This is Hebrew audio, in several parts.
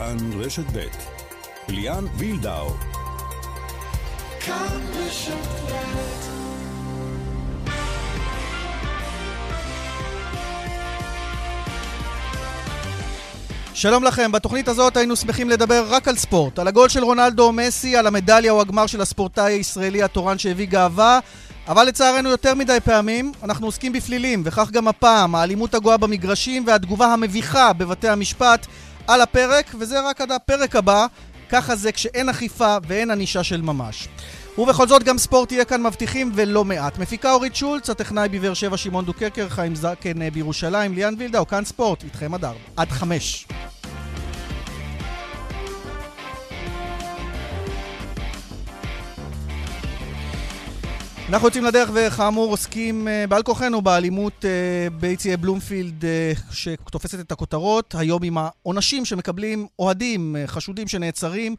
כאן רשת ב' ליאן וילדאו. כאן רשת ב' שלום לכם, בתוכנית הזאת היינו שמחים לדבר רק על ספורט, על הגול של רונלדו או מסי, על המדליה או הגמר של הספורטאי הישראלי התורן שהביא גאווה, אבל לצערנו יותר מדי פעמים אנחנו עוסקים בפלילים, וכך גם הפעם, האלימות הגואה במגרשים והתגובה המביכה בבתי המשפט על הפרק, וזה רק עד הפרק הבא, ככה זה כשאין אכיפה ואין ענישה של ממש. ובכל זאת גם ספורט יהיה כאן מבטיחים ולא מעט. מפיקה אורית שולץ, הטכנאי בבאר שבע שמעון דוקרקר, חיים זקן בירושלים, ליאן וילדאו, כאן ספורט, איתכם עד ארבע. עד חמש. אנחנו יוצאים לדרך וכאמור עוסקים uh, בעל כוחנו באלימות uh, ביציעי בלומפילד uh, שתופסת את הכותרות, היום עם העונשים שמקבלים אוהדים, חשודים שנעצרים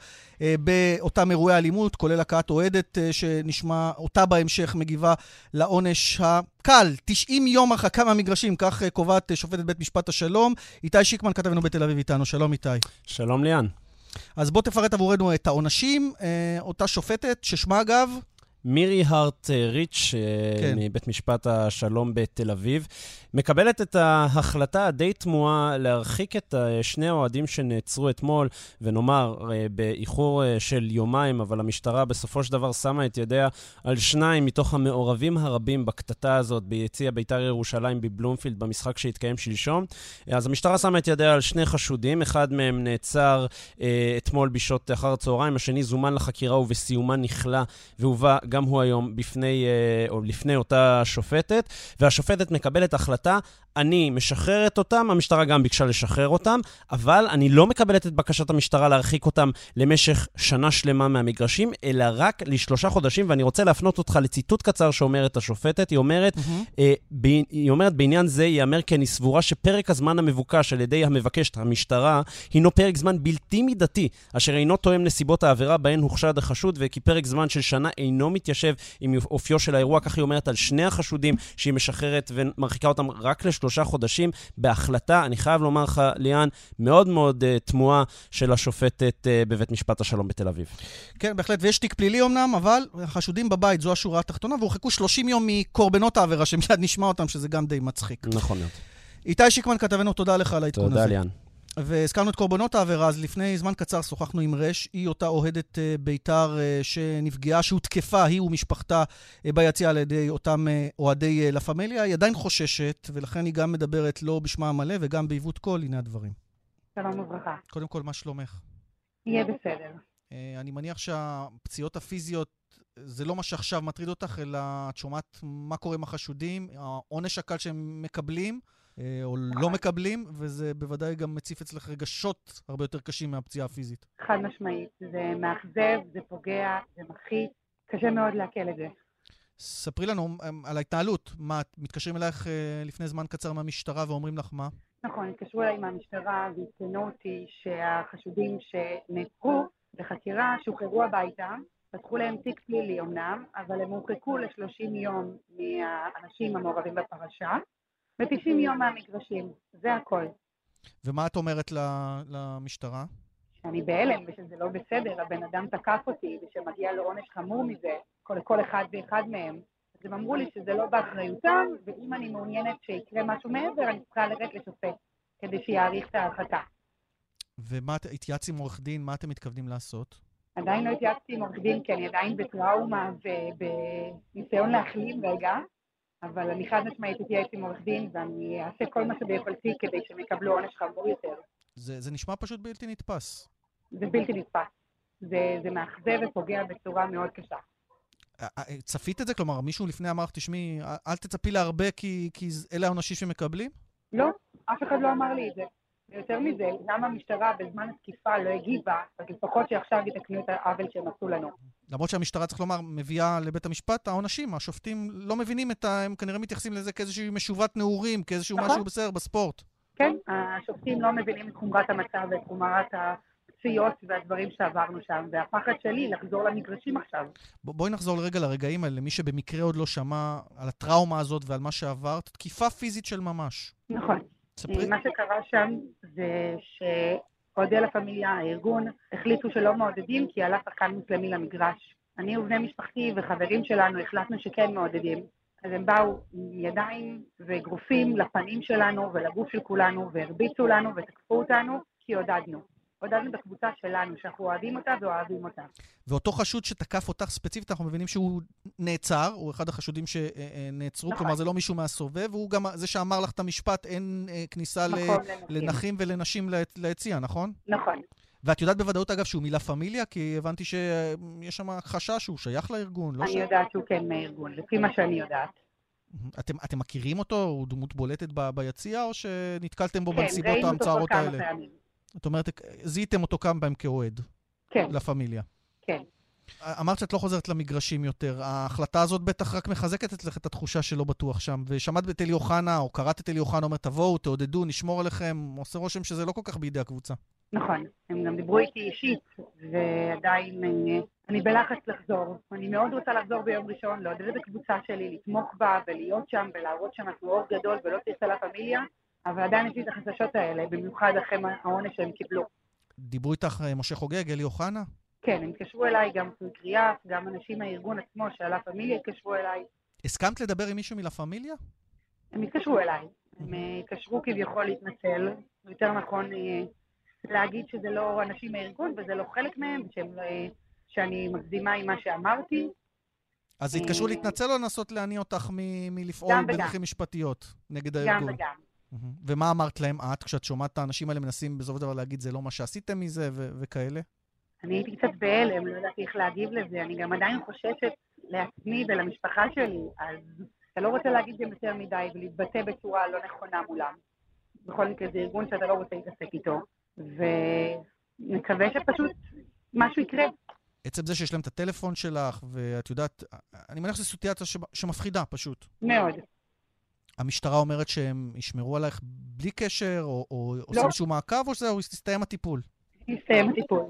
באותם אירועי אלימות, כולל הכאת אוהדת שנשמע אותה בהמשך מגיבה לעונש הקל, 90 יום הרחקה מהמגרשים, כך קובעת שופטת בית משפט השלום. איתי שיקמן כתבנו בתל אביב איתנו, שלום איתי. שלום ליאן. אז בוא תפרט עבורנו את העונשים, אותה שופטת, ששמה אגב? מירי הארט אה, ריץ' אה, כן. מבית משפט השלום בתל אביב, מקבלת את ההחלטה הדי תמוהה להרחיק את אה, שני האוהדים שנעצרו אתמול, ונאמר, באיחור של יומיים, אבל המשטרה בסופו של דבר שמה את ידיה על שניים מתוך המעורבים הרבים בקטטה הזאת ביציע בית"ר ירושלים בבלומפילד במשחק שהתקיים שלשום. אז המשטרה שמה את ידיה על שני חשודים, אחד מהם נעצר אתמול בשעות אחר הצהריים, השני זומן לחקירה ובסיומה נכלא והובא גם הוא היום בפני, אה, או לפני אותה שופטת, והשופטת מקבלת החלטה, tá? אני משחררת אותם, המשטרה גם ביקשה לשחרר אותם, אבל אני לא מקבלת את בקשת המשטרה להרחיק אותם למשך שנה שלמה מהמגרשים, אלא רק לשלושה חודשים, ואני רוצה להפנות אותך לציטוט קצר שאומרת השופטת, היא אומרת, mm-hmm. אה, ב, היא אומרת, בעניין זה ייאמר כי אני סבורה שפרק הזמן המבוקש על ידי המבקשת, המשטרה, הינו פרק זמן בלתי מידתי, אשר אינו תואם נסיבות העבירה בהן הוחשד החשוד, וכי פרק זמן של שנה אינו מתיישב עם אופיו של האירוע, כך היא אומרת על שני החשודים שהיא משחררת ומרחיקה אותם רק לשלושה חודשים, בהחלטה, אני חייב לומר לך, ליאן, מאוד מאוד uh, תמוהה של השופטת uh, בבית משפט השלום בתל אביב. כן, בהחלט, ויש תיק פלילי אמנם, אבל החשודים בבית, זו השורה התחתונה, והורחקו 30 יום מקורבנות העבירה, שמיד נשמע אותם, שזה גם די מצחיק. נכון מאוד. איתי שיקמן כתבנו, תודה לך על העדכון הזה. תודה, ליאן. והזכרנו את קורבנות העבירה, אז לפני זמן קצר שוחחנו עם רש, היא אותה אוהדת uh, בית"ר uh, שנפגעה, שהותקפה, היא ומשפחתה, uh, ביציאה על ידי אותם אוהדי לה פמיליה. היא עדיין חוששת, ולכן היא גם מדברת לא בשמה המלא וגם בעיוות קול. הנה הדברים. שלום וברכה. קודם כל, מה שלומך? יהיה בסדר. אני מניח שהפציעות הפיזיות זה לא מה שעכשיו מטריד אותך, אלא את שומעת מה קורה עם החשודים, העונש הקל שהם מקבלים. אה, או לא מקבלים, וזה בוודאי גם מציף אצלך רגשות הרבה יותר קשים מהפציעה הפיזית. חד משמעית. זה מאכזב, זה פוגע, זה מלחיץ, קשה מאוד לעכל את זה. ספרי לנו אמ, על ההתנהלות. מה, מתקשרים אלייך אה, לפני זמן קצר מהמשטרה ואומרים לך מה? נכון, התקשרו אליי מהמשטרה ועדכנו אותי שהחשודים שנעצרו בחקירה שוחררו הביתה, פתחו להם תיק פלילי אמנם, אבל הם הורחקו ל-30 יום מהאנשים המעורבים בפרשה. ו-90 יום מהמגרשים, זה הכל. ומה את אומרת למשטרה? שאני בהלם ושזה לא בסדר, הבן אדם תקף אותי ושמגיע לו עונש חמור מזה, לכל אחד ואחד מהם. אז הם אמרו לי שזה לא באחריותם, ואם אני מעוניינת שיקרה משהו מעבר, אני צריכה לרדת לשופט, כדי שיאריך את ההרחקה. ומה, התייעץ עם עורך דין, מה אתם מתכוונים לעשות? עדיין לא התייעצתי עם עורך דין, כי אני עדיין בטראומה ובניסיון להחלים רגע, אבל אני חד משמעית אתייעץ עם עורך דין, ואני אעשה כל מה שביכולתי כדי שהם יקבלו עונש חמור יותר. זה, זה נשמע פשוט בלתי נתפס. זה בלתי נתפס. זה, זה מאכזב ופוגע בצורה מאוד קשה. צפית את זה? כלומר, מישהו לפני אמר לך, תשמעי, אל תצפי להרבה כי, כי אלה העונשים שמקבלים? לא, אף אחד לא אמר לי את זה. ויותר מזה, למה המשטרה בזמן התקיפה לא הגיבה, אז לפחות שעכשיו יתקנו את העוול שהם עשו לנו. למרות שהמשטרה, צריך לומר, מביאה לבית המשפט העונשים, השופטים לא מבינים את ה... הם כנראה מתייחסים לזה כאיזושהי משובת נעורים, כאיזשהו נכון. משהו בסדר בספורט. כן, השופטים לא מבינים את חומרת המצב ואת חומרת הפציעות והדברים שעברנו שם, והפחד שלי לחזור למגרשים עכשיו. ב- בואי נחזור לרגע לרגעים האלה, למי שבמקרה עוד לא שמע על הטראומה הזאת ועל מה שעברת, תקיפה פיזית של ממש. נכון. ספרי. מה שקרה שם זה אוהדי לה פמיליה, הארגון, החליטו שלא מעודדים כי עלה שחקן מוסלמי למגרש. אני ובני משפחתי וחברים שלנו החלטנו שכן מעודדים. אז הם באו עם ידיים ואגרופים לפנים שלנו ולגוף של כולנו והרביצו לנו ותקפו אותנו כי עודדנו. עודדנו את הקבוצה שלנו, שאנחנו אוהבים אותה ואוהבים אותה. ואותו חשוד שתקף אותך ספציפית, אנחנו מבינים שהוא נעצר, הוא אחד החשודים שנעצרו, נכון. כלומר זה לא מישהו מהסובב, והוא גם זה שאמר לך את המשפט, אין אה, כניסה נכון, ל... לנכים ולנשים ליציע, נכון? נכון. ואת יודעת בוודאות, אגב, שהוא מילה פמיליה? כי הבנתי שיש שם חשש שהוא שייך לארגון, לא אני ש... יודעת שהוא כן מהארגון, לפי מה שאני יודעת. אתם, אתם מכירים אותו? הוא דמות בולטת ב, ביציע, או שנתקלתם בו כן, בנסיבות המצערות האלה? כן, ראינו אותו כבר כמה פעמים. זאת אומרת, זיהיתם אותו כמה פעמים כאוהד. כן. לפמיליה. כן. אמרת שאת לא חוזרת למגרשים יותר. ההחלטה הזאת בטח רק מחזקת אצלך את התחושה שלא בטוח שם. ושמעת את אלי אוחנה, או קראת את אלי אוחנה אומר, תבואו, תעודדו, נשמור עליכם. עושה רושם שזה לא כל כך בידי הקבוצה. נכון. הם גם דיברו איתי אישית, ועדיין אני בלחץ לחזור. אני מאוד רוצה לחזור ביום ראשון, לעודד את הקבוצה שלי, לתמוך בה ולהיות שם ולהראות שאנחנו אור גדול ולא תרצה לה פמיליה, אבל עדיין יש לי את החששות האלה, במיוחד אחרי העונש שהם קיבלו. דיברו איתך אה, משה חוגג, אלי אוחנה? כן, הם התקשרו אליי, גם קריאה, גם אנשים מהארגון עצמו של לה פמיליה התקשרו אליי. הסכמת לדבר עם מישהו מלה פמיליה? הם התקשרו אליי. הם אה, התקשרו כביכול להתנצל, יותר נכון אה, להגיד שזה לא אנשים מהארגון וזה לא חלק מהם, שהם, שאני מקדימה עם מה שאמרתי. אז התקשרו להתנצל או לנסות להניע אותך מלפעול בדרכים משפטיות נגד הארגון? גם וגם. ומה אמרת להם את, כשאת שומעת את האנשים האלה מנסים בסופו של דבר להגיד, זה לא מה שעשיתם מזה וכאלה? אני הייתי קצת בהלם, לא ידעתי איך להגיב לזה. אני גם עדיין חוששת לעצמי ולמשפחה שלי, אז אתה לא רוצה להגיד גם יותר מדי ולהתבטא בצורה לא נכונה מולם. בכל מקרה זה ארגון שאתה לא רוצה להתעסק איתו, ונקווה שפשוט משהו יקרה. עצם זה שיש להם את הטלפון שלך, ואת יודעת, אני מניח שזו סיטואציה שמפחידה פשוט. מאוד. המשטרה אומרת שהם ישמרו עלייך בלי קשר, או, או לא. עושים איזשהו מעקב, או שזהו, הסתיים הטיפול? הסתיים הטיפול.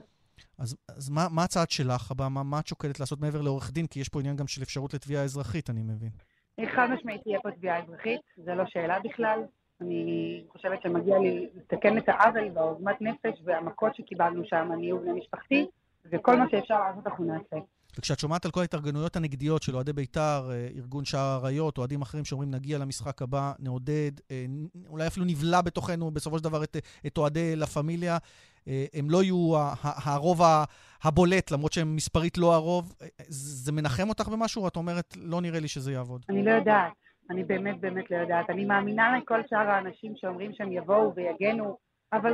אז, אז מה, מה הצעד שלך הבא? מה, מה את שוקלת לעשות מעבר לעורך דין? כי יש פה עניין גם של אפשרות לתביעה אזרחית, אני מבין. חד משמעית תהיה פה תביעה אזרחית, זה לא שאלה בכלל. אני חושבת שמגיע לי לתקן את העוול והעוגמת נפש והמכות שקיבלנו שם, אני ובני משפחתי, וכל מה שאפשר לעשות אנחנו נעשה. וכשאת שומעת על כל ההתארגנויות הנגדיות של אוהדי בית"ר, אה, ארגון שער האריות, אוהדים אחרים שאומרים, נגיע למשחק הבא, נעודד, אה, אולי אפילו נבלע בתוכנו בסופו של דבר את, את אוהדי לה פמיליה, אה, הם לא יהיו הרוב הבולט, למרות שהם מספרית לא הרוב. זה מנחם אותך במשהו? את אומרת, לא נראה לי שזה יעבוד. אני לא יודעת. אני באמת באמת לא יודעת. אני מאמינה לכל שאר האנשים שאומרים שהם יבואו ויגנו, אבל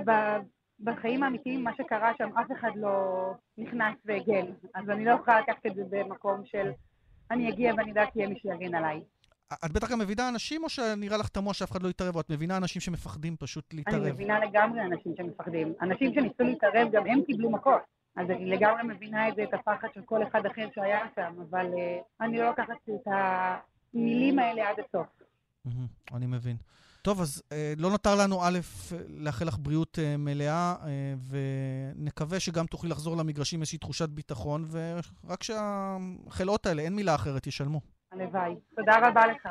בחיים האמיתיים, מה שקרה שם, אף אחד לא נכנס והגן. אז אני לא יכולה לקחת את זה במקום של אני אגיע ואני יודעת שיהיה מי שיגן עליי. את בטח גם מבינה אנשים, או שנראה לך תמוה שאף אחד לא יתערב, או את מבינה אנשים שמפחדים פשוט להתערב? אני מבינה לגמרי אנשים שמפחדים. אנשים שניסו להתערב, גם הם קיבלו מכות. אז אני לגמרי מבינה את זה, את הפחד של כל אחד אחר שהיה שם, אבל uh, אני לא לוקחת את המילים האלה עד הסוף. אני מבין. טוב, אז אה, לא נותר לנו, א', לאחל לך בריאות אה, מלאה, אה, ונקווה שגם תוכלי לחזור למגרשים איזושהי תחושת ביטחון, ורק שהחלאות האלה, אין מילה אחרת, ישלמו. הלוואי. תודה רבה לך.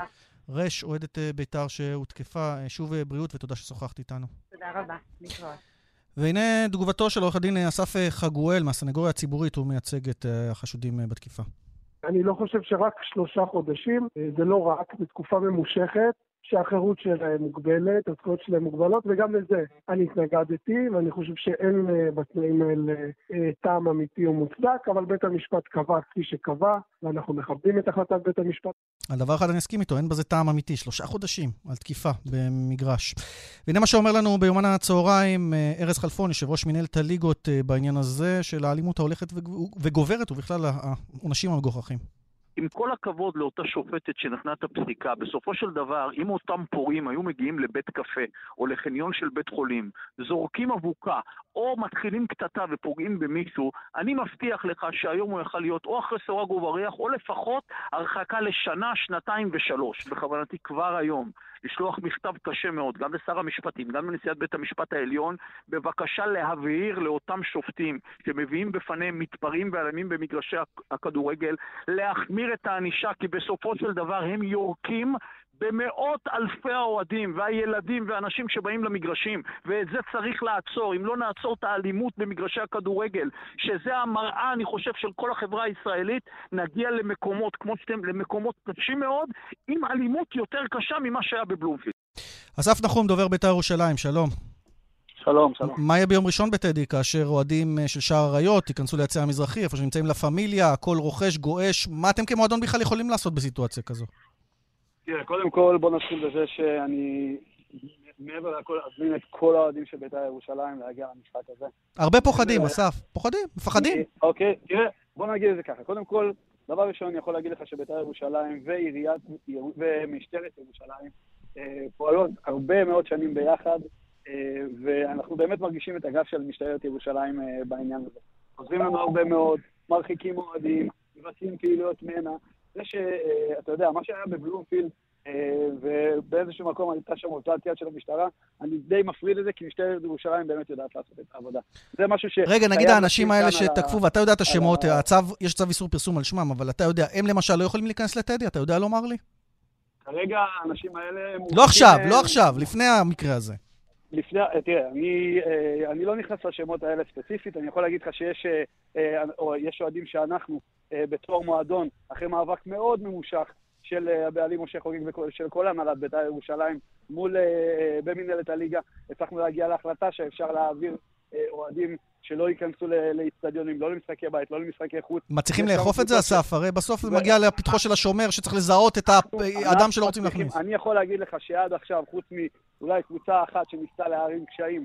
רש, אוהדת אה, בית"ר שהותקפה, אה, שוב אה, בריאות ותודה ששוחחת איתנו. תודה רבה, להתראות. והנה תגובתו של עורך הדין אסף חגואל מהסנגוריה הציבורית, הוא מייצג את החשודים בתקיפה. אני לא חושב שרק שלושה חודשים, זה לא רק, בתקופה ממושכת, שהחירות שלהם מוגבלת, הזכויות שלהם מוגבלות, וגם לזה אני התנגדתי, ואני חושב שאין אה, בתנאים האלה אה, טעם אמיתי או מוצדק, אבל בית המשפט קבע כפי שקבע, ואנחנו מכבדים את החלטת בית המשפט. על דבר אחד אני אסכים איתו, אין בזה טעם אמיתי, שלושה חודשים על תקיפה במגרש. והנה מה שאומר לנו ביומן הצהריים אה, ארז חלפון, יושב ראש מנהלת הליגות בעניין הזה של האלימות ההולכת וגוברת, ובכלל העונשים המגוחכים. עם כל הכבוד לאותה שופטת שנתנה את הפסיקה, בסופו של דבר, אם אותם פורעים היו מגיעים לבית קפה או לחניון של בית חולים, זורקים אבוקה או מתחילים קטטה ופוגעים במישהו, אני מבטיח לך שהיום הוא יכל להיות או אחרי סורג ובריח או לפחות הרחקה לשנה, שנתיים ושלוש. בכוונתי כבר היום לשלוח מכתב קשה מאוד, גם לשר המשפטים, גם לנשיאת בית המשפט העליון, בבקשה להבהיר לאותם שופטים שמביאים בפניהם מתפרעים ואלימים במגרשי הכדורגל, להחמיר את הענישה, כי בסופו של דבר הם יורקים במאות אלפי האוהדים והילדים ואנשים שבאים למגרשים, ואת זה צריך לעצור. אם לא נעצור את האלימות במגרשי הכדורגל, שזה המראה, אני חושב, של כל החברה הישראלית, נגיע למקומות, כמו שאתם, למקומות קשים מאוד, עם אלימות יותר קשה ממה שהיה בבלומפילד. אסף נחום, דובר בית"ר ירושלים, שלום. שלום, שלום. מה יהיה ביום ראשון בטדי, כאשר אוהדים אה, של שער האריות ייכנסו ליציע המזרחי, איפה שנמצאים לה פמיליה, הכל רוכש, גועש, מה אתם כמועדון בכלל יכולים לעשות בסיטואציה כזו? תראה, קודם כל בוא נתחיל בזה שאני מעבר לכל אזמין את כל האוהדים של בית"ר ירושלים להגיע למשחק הזה. הרבה פוחדים, אסף. פוחדים, מפחדים. אוקיי, תראה, בוא נגיד את זה ככה. קודם כל, דבר ראשון, אני יכול להגיד לך שבית"ר ירושלים ועיריית ומשטרת ירושלים אה, פועלות הרבה מאוד שנים ביחד, אה, ואנחנו באמת מרגישים את הגב של משטרת ירושלים אה, בעניין הזה. עוזרים לנו הרבה מאוד, מרחיקים אוהדים, מבצעים פעילויות מנע. זה שאתה יודע, מה שהיה בבלומפילד, ובאיזשהו מקום הייתה שם אותת יד של המשטרה, אני די מפריד את זה, כי משטרת ירושלים באמת יודעת לעשות את העבודה. זה משהו ש... רגע, נגיד האנשים האלה שתקפו, ואתה יודע את השמות, יש צו איסור פרסום על שמם, אבל אתה יודע, הם למשל לא יכולים להיכנס לטדי, אתה יודע לומר לי? כרגע האנשים האלה... לא עכשיו, לא עכשיו, לפני המקרה הזה. לפני, תראה, אני, אני לא נכנס לשמות האלה ספציפית, אני יכול להגיד לך שיש או יש אוהדים שאנחנו, בתור מועדון, אחרי מאבק מאוד ממושך של הבעלים משה חוגג ושל כל הנהלת בית"ר ירושלים מול, במנהלת הליגה, הצלחנו להגיע להחלטה שאפשר להעביר אוהדים שלא ייכנסו לאיצטדיונים, לא למשחקי בית, לא למשחקי חוץ. מצליחים לאכוף את זה, אסף? הרי בסוף זה מגיע לפתחו של השומר שצריך לזהות את האדם שלא רוצים להכניס. אני יכול להגיד לך שעד עכשיו, חוץ מאולי קבוצה אחת שניסתה להערים קשיים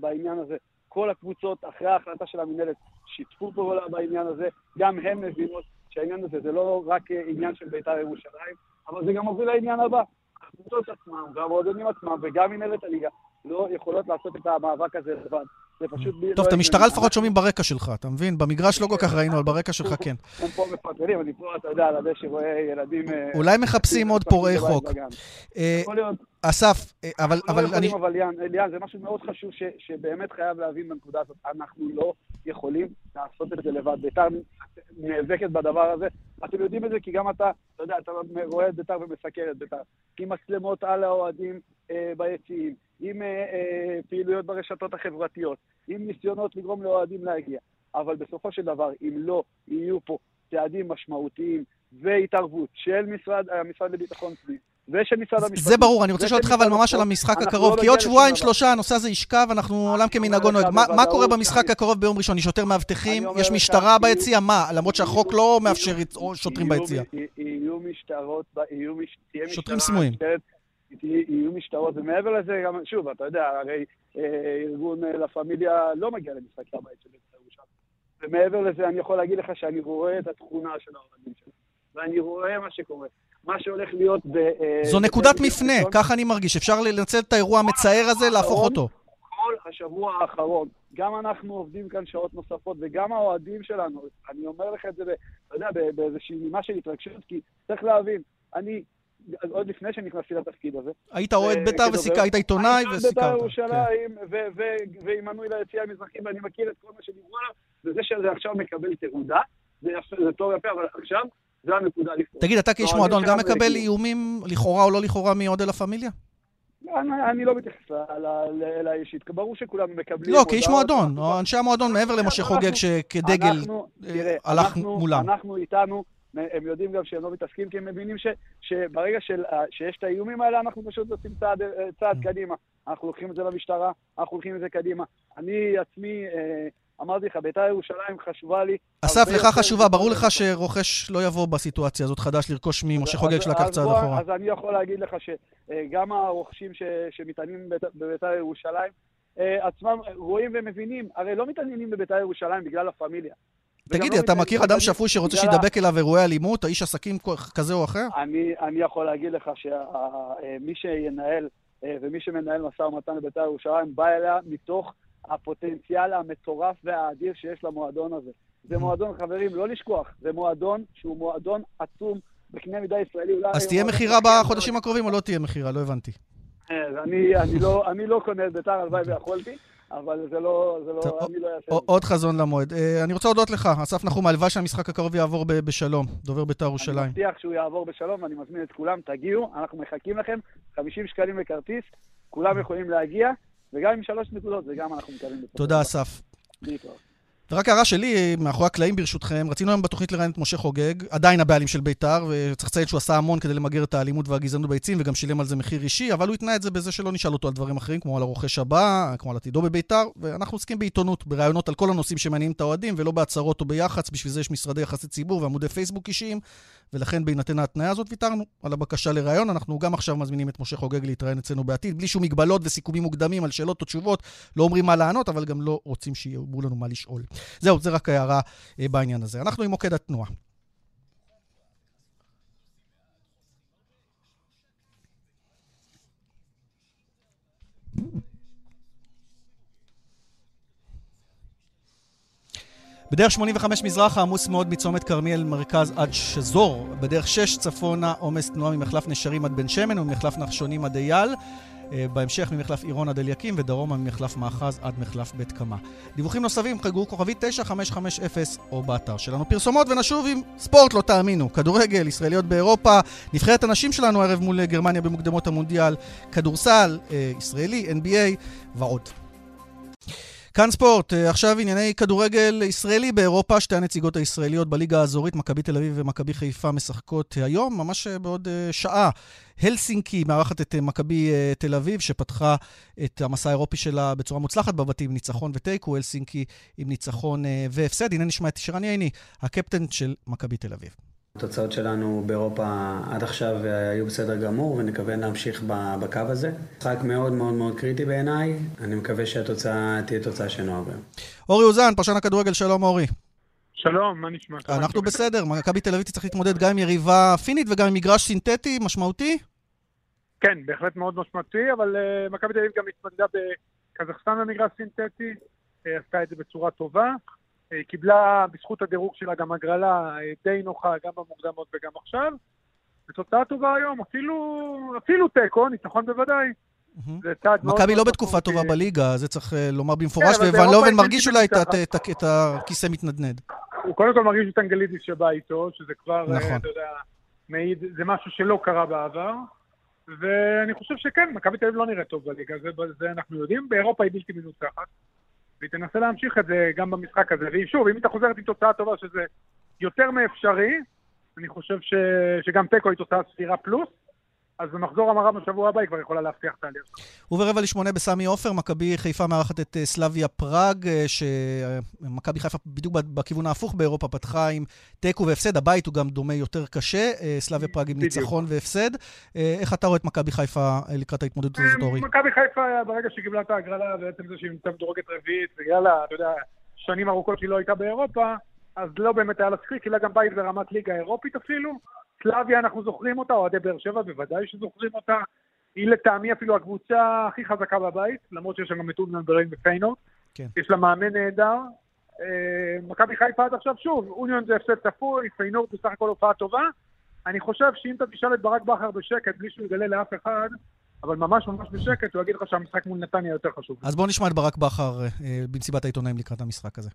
בעניין הזה, כל הקבוצות, אחרי ההחלטה של המנהלת, שיתפו פעולה בעניין הזה, גם הן מבינות שהעניין הזה זה לא רק עניין של בית"ר ירושלים, אבל זה גם מוביל לעניין הבא. הקבוצות עצמם, והמועדונים עצמם, וגם מנהלת הליגה, לא יכולות לעשות את המאבק הזה לבד. זה פשוט... טוב, את המשטרה לפחות שומעים ברקע שלך, אתה מבין? במגרש לא כל כך ראינו, אבל ברקע שלך כן. הם פה מפטרים, אני פה, אתה יודע, על הדשא רואה ילדים... אולי מחפשים עוד פורעי חוק. יכול להיות. אסף, אבל... אבל אני... אבל ליאן, זה משהו מאוד חשוב שבאמת חייב להבין בנקודה הזאת. אנחנו לא יכולים לעשות את זה לבד. בית"ר נאבקת בדבר הזה. אתם יודעים את זה כי גם אתה, אתה יודע, אתה רואה את בית"ר ומסקר את בית"ר. עם מצלמות על האוהדים ביציעים, עם פעילויות ברשתות החברתיות, עם ניסיונות לגרום לאוהדים להגיע. אבל בסופו של דבר, אם לא יהיו פה צעדים משמעותיים והתערבות של משרד, המשרד לביטחון פנים, ושל משרד המשפטים. זה ברור, אני רוצה לשאול אותך אבל ממש על המשחק הקרוב, כי עוד שבועיים, שלושה, הנושא הזה ישכב, אנחנו עולם כמנהגו נוהג. מה קורה במשחק הקרוב ביום ראשון? יש יותר מאבטחים? יש משטרה ביציע? מה? למרות שהחוק לא מאפשר שוטרים ביציע. יהיו משטרות, תהיה משטרה... שוטרים סמויים. יהיו משטרות, ומעבר לזה, גם, שוב, אתה יודע, הרי ארגון לה פמיליה לא מגיע למשחקי הבית של ירושלים. ומעבר לזה, אני יכול להגיד לך שאני רואה את התכונה של האוהדים שלנו, ואני רואה מה שקורה. מה שהולך להיות ב... זו נקודת מפנה, ככה אני מרגיש. אפשר לנצל את האירוע המצער הזה, להפוך אותו. כל השבוע האחרון, גם אנחנו עובדים כאן שעות נוספות, וגם האוהדים שלנו, אני אומר לך את זה, אתה יודע, באיזושהי נימה של התרגשות, כי צריך להבין, אני, עוד לפני שנכנסתי לתפקיד הזה... היית אוהד בית"ר וסיכה, היית עיתונאי וסיכרת. בית"ר ירושלים, ועם מנוי ליציאה המזרחי, ואני מכיר את כל מה שדיברו עליו, וזה שזה עכשיו מקבל תעודה, זה טוב יפה, אבל עכשיו... זו הנקודה לפעול. תגיד, אתה כאיש מועדון גם מקבל איומים, לכאורה או לא לכאורה, מעוד אלה פמיליה? אני לא מתייחס אליי אישית, ברור שכולם מקבלים... לא, כאיש מועדון, אנשי המועדון מעבר למשה חוגג שכדגל הלך מולם. אנחנו איתנו, הם יודעים גם שהם לא מתעסקים, כי הם מבינים שברגע שיש את האיומים האלה, אנחנו פשוט עושים צעד קדימה. אנחנו לוקחים את זה למשטרה, אנחנו לוקחים את זה קדימה. אני עצמי... אמרתי לך, בית"ר ירושלים חשובה לי. אסף, לך חשובה, ברור לך שרוכש לא יבוא בסיטואציה הזאת חדש לרכוש ממשה חוגג שלקח צעד אחורה. אז אני יכול להגיד לך שגם הרוכשים שמתעניינים בבית"ר ירושלים, עצמם רואים ומבינים, הרי לא מתעניינים בבית"ר ירושלים בגלל הפמיליה. תגיד לי, אתה מכיר אדם שפוי שרוצה שידבק אליו אירועי אלימות, האיש עסקים כזה או אחר? אני יכול להגיד לך שמי שינהל ומי שמנהל משא ומתן לבית"ר ירושלים בא אליה מתוך הפוטנציאל המטורף והאדיר שיש למועדון הזה. זה מועדון, חברים, לא לשכוח, זה מועדון שהוא מועדון עצום בקנה מידה ישראלי. אז תהיה מכירה בחודשים הקרובים או לא תהיה מכירה? לא הבנתי. אני לא קונה את בית"ר, הלוואי ויכולתי. אבל זה לא, זה לא, אני לא אעשה. עוד חזון למועד. אה, אני רוצה להודות לך, אסף נחום, הלוואי שהמשחק הקרוב יעבור בשלום, דובר בית"ר ירושלים. אני מבטיח שהוא יעבור בשלום, ואני מזמין את כולם, תגיעו, אנחנו מחכים לכם, 50 שקלים לכרטיס, כולם יכולים להגיע, וגם עם שלוש נקודות, זה גם אנחנו מקווים. תודה, אסף. להתראות. ורק הערה שלי, מאחורי הקלעים ברשותכם, רצינו היום בתוכנית לראיין את משה חוגג, עדיין הבעלים של בית"ר, וצריך לציין שהוא עשה המון כדי למגר את האלימות והגזענות ביצים, וגם שילם על זה מחיר אישי, אבל הוא התנה את זה בזה שלא נשאל אותו על דברים אחרים, כמו על הרוכש הבא, כמו על עתידו בבית"ר, ואנחנו עוסקים בעיתונות, בראיונות על כל הנושאים שמעניינים את האוהדים, ולא בהצהרות או ביח"צ, בשביל זה יש משרדי יחסי ציבור ועמודי פייסבוק אישיים, ולכן בהינתן ההתניה הזאת ויתרנו על הבקשה לראיון. אנחנו גם עכשיו מזמינים את משה חוגג להתראיין אצלנו בעתיד, בלי שום מגבלות וסיכומים מוקדמים על שאלות או תשובות. לא אומרים מה לענות, אבל גם לא רוצים שיאמרו לנו מה לשאול. זהו, זה רק הערה אה, בעניין הזה. אנחנו עם מוקד התנועה. בדרך 85 מזרחה עמוס מאוד מצומת כרמיאל מרכז עד שזור. בדרך 6 צפונה עומס תנועה ממחלף נשרים עד בן שמן וממחלף נחשונים עד אייל. אה, בהמשך ממחלף עירון עד אליקים ודרומה ממחלף מאחז עד מחלף בית קמה. דיווחים נוספים חגרו כוכבי 9550 או באתר שלנו. פרסומות ונשוב עם ספורט, לא תאמינו. כדורגל, ישראליות באירופה, נבחרת הנשים שלנו ערב מול גרמניה במוקדמות המונדיאל, כדורסל, אה, ישראלי, NBA ועוד. כאן ספורט, אה, עכשיו ענייני כדורגל ישראלי באירופה, שתי הנציגות הישראליות בליגה האזורית, מכבי תל אביב ומכבי חיפה, משחקות היום, ממש אה, בעוד אה, שעה. הלסינקי מארחת את מכבי תל אביב, שפתחה את המסע האירופי שלה בצורה מוצלחת בבתים, ניצחון ותיקו, הלסינקי עם ניצחון והפסד. הנה נשמע את שרן ייני, הקפטן של מכבי תל אביב. התוצאות שלנו באירופה עד עכשיו היו בסדר גמור ונקווה להמשיך בקו הזה. משחק מאוד מאוד מאוד קריטי בעיניי, אני מקווה שהתוצאה תהיה תוצאה שנאהב היום. אורי אוזן, פרשן הכדורגל, שלום אורי. שלום, מה נשמע? אנחנו בסדר, מכבי תל אביב תצטרך להתמודד גם עם יריבה פינית וגם עם מגרש סינתטי משמעותי? כן, בהחלט מאוד משמעותי, אבל uh, מכבי תל אביב גם התמודדה בקזחסטן במגרש סינתטי, uh, עשתה את זה בצורה טובה. היא קיבלה בזכות הדירוג שלה גם הגרלה אה, די נוחה, גם במוקדמות וגם עכשיו. ותוצאה טובה היום, אפילו, אפילו תיקו, ניצחון בוודאי. מכבי לא בתקופה טובה בליגה, זה צריך אה, לומר במפורש, כן, וואן לובן מרגיש אולי את הכיסא מתנדנד. הוא קודם כל מרגיש את אנגלידיס שבא איתו, שזה כבר, אה, נכון. אתה יודע, מעיד, זה משהו שלא קרה בעבר. ואני חושב שכן, מכבי תל אביב לא נראית טוב בליגה, זה אנחנו יודעים. באירופה היא בלתי מנוצחת. והיא תנסה להמשיך את זה גם במשחק הזה. ושוב, אם היא תחוזרת עם תוצאה טובה, שזה יותר מאפשרי, אני חושב ש... שגם תיקו היא תוצאה סבירה פלוס, אז במחזור המרה בשבוע הבא היא כבר יכולה להבטיח את העלייה. וברבע לשמונה בסמי עופר, מכבי חיפה מארחת את אה, סלאביה פראג, אה, שמכבי חיפה בדיוק בכיוון ההפוך באירופה פתחה עם תיקו והפסד, הבית הוא גם דומה יותר קשה, אה, סלאביה פראג עם ניצחון והפסד. איך אתה רואה את מכבי חיפה לקראת ההתמודדות הזאת, אורי? מכבי חיפה, ברגע שקיבלה את ההגרלה, בעצם זה שהיא נמצאת מדורגת רביעית, בגלל, אתה יודע, שנים ארוכות שהיא לא הייתה באירופה, אז לא באמת היה לה שחיק, אולי גם בית ברמת ליגה אירופית אפילו. סלאביה, אנחנו זוכרים אותה, אוהדי באר שבע בוודאי שזוכרים אותה. היא לטעמי אפילו הקבוצה הכי חזקה בבית, למרות שיש שם גם את אוניון ברלין ופיינורד. כן. יש לה מאמן נהדר. אה, מכבי חיפה עד עכשיו, שוב, אוניון זה הפסד צפוי, פיינורד בסך הכל הופעה טובה. אני חושב שאם אתה תשאל את ברק בכר בשקט, בלי שהוא יגלה לאף אחד, אבל ממש ממש בשקט, הוא יגיד לך שהמשחק מול נתניה יותר חשוב. אז בואו נשמע את ברק בכר אה, במסיבת העיתונאים לקראת המשחק הזה.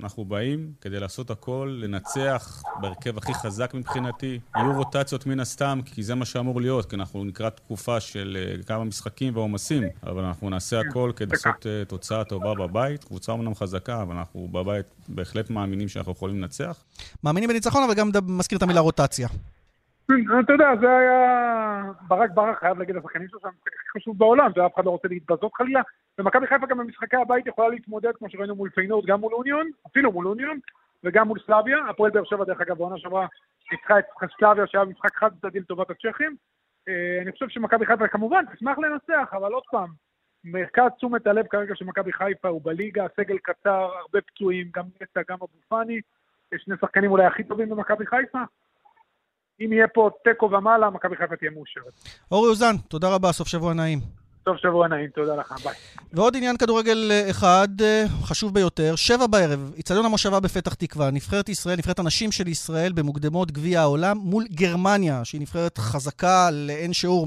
אנחנו באים כדי לעשות הכל, לנצח בהרכב הכי חזק מבחינתי. יהיו רוטציות מן הסתם, כי זה מה שאמור להיות, כי אנחנו לקראת תקופה של אה, כמה משחקים ועומסים, אבל אנחנו נעשה הכל כדי לעשות uh, תוצאה טובה בבית. קבוצה אומנם חזקה, אבל אנחנו בבית בהחלט מאמינים שאנחנו יכולים לנצח. מאמינים בניצחון, אבל גם מזכיר את המילה רוטציה. אתה יודע, זה היה... ברק ברק חייב להגיד לשחקנים שלו שהמשחק הכי חשוב בעולם, ואף אחד לא רוצה להתבזות חלילה. ומכבי חיפה גם במשחקי הבית יכולה להתמודד, כמו שראינו מול פיינורד, גם מול אוניון, אפילו מול אוניון, וגם מול סלאביה. הפועל באר שבע, דרך אגב, בעונה שעברה ניצחה את סלאביה, שהיה משחק חד צדדי לטובת הצ'כים. אה, אני חושב שמכבי חיפה כמובן תשמח לנצח, אבל עוד פעם, מרכז תשומת הלב כרגע של מכבי חיפה הוא בליגה, סגל קצר, הרבה פצועים, גם נטע, גם אבו פאני. שני שחקנים אולי הכי טובים במכבי חיפה. אם יהיה פה תיקו ומעלה, מכבי חיפה תהיה מאושרת. אורי אוזן, תודה רבה, סוף שבוע נעים. סוף שבוע נעים, תודה לך, ביי. ועוד עניין כדורגל אה, אחד, אה, חשוב ביותר, שבע בערב, איצטדיון המושבה בפתח תקווה, נבחרת ישראל, נבחרת הנשים של ישראל במוקדמות גביע העולם מול גרמניה, שהיא נבחרת חזקה לאין שיעור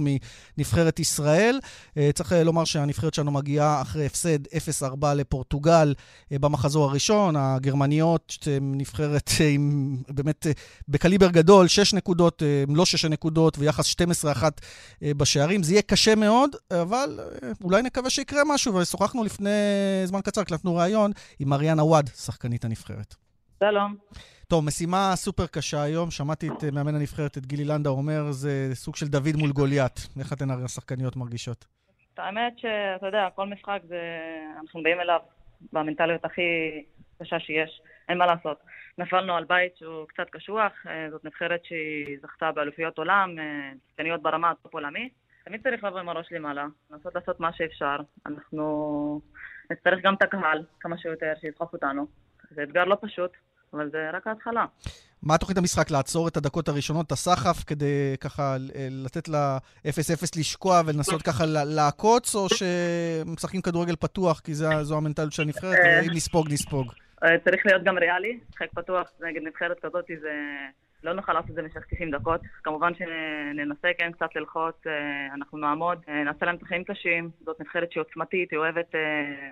מנבחרת ישראל. אה, צריך לומר שהנבחרת שלנו מגיעה אחרי הפסד 0-4 לפורטוגל במחזור הראשון. הגרמניות נבחרת עם באמת בקליבר גדול, 6 נקודות, לא 6 נקודות, ויחס 12-1 בשערים. זה יהיה קשה מאוד, אבל... אבל אה, אולי נקווה שיקרה משהו. ושוחחנו לפני זמן קצר, הקלטנו ראיון עם אריאנה וואד, שחקנית הנבחרת. שלום. טוב, משימה סופר קשה היום. שמעתי את אה, מאמן הנבחרת, את גילי לנדה, אומר, זה סוג של דוד מול גוליית. איך אתן השחקניות מרגישות? האמת שאתה יודע, כל משחק זה... אנחנו באים אליו במנטליות הכי קשה שיש. אין מה לעשות. נפלנו על בית שהוא קצת קשוח, אה, זאת נבחרת שהיא זכתה באלופיות עולם, שחקניות ברמה ה top עולמית. תמיד צריך לבוא עם הראש למעלה, לנסות לעשות מה שאפשר. אנחנו נצטרך גם את הקהל כמה שיותר, שידחוף אותנו. זה אתגר לא פשוט, אבל זה רק ההתחלה. מה תוכנית המשחק? לעצור את הדקות הראשונות, את הסחף, כדי ככה לתת לה 0-0 לשקוע ולנסות ככה לעקוץ, או שמשחקים כדורגל פתוח, כי זו המנטליות של הנבחרת, אה. ואם נספוג, נספוג? אה, צריך להיות גם ריאלי, משחק פתוח נגד נבחרת כזאת זה... לא נוכל לעשות את זה במשך 90 דקות. כמובן שננסה כן קצת ללחוץ, אה, אנחנו נעמוד, אה, נעשה להם את החיים קשים. זאת נבחרת שהיא עוצמתית, היא אוהבת אה,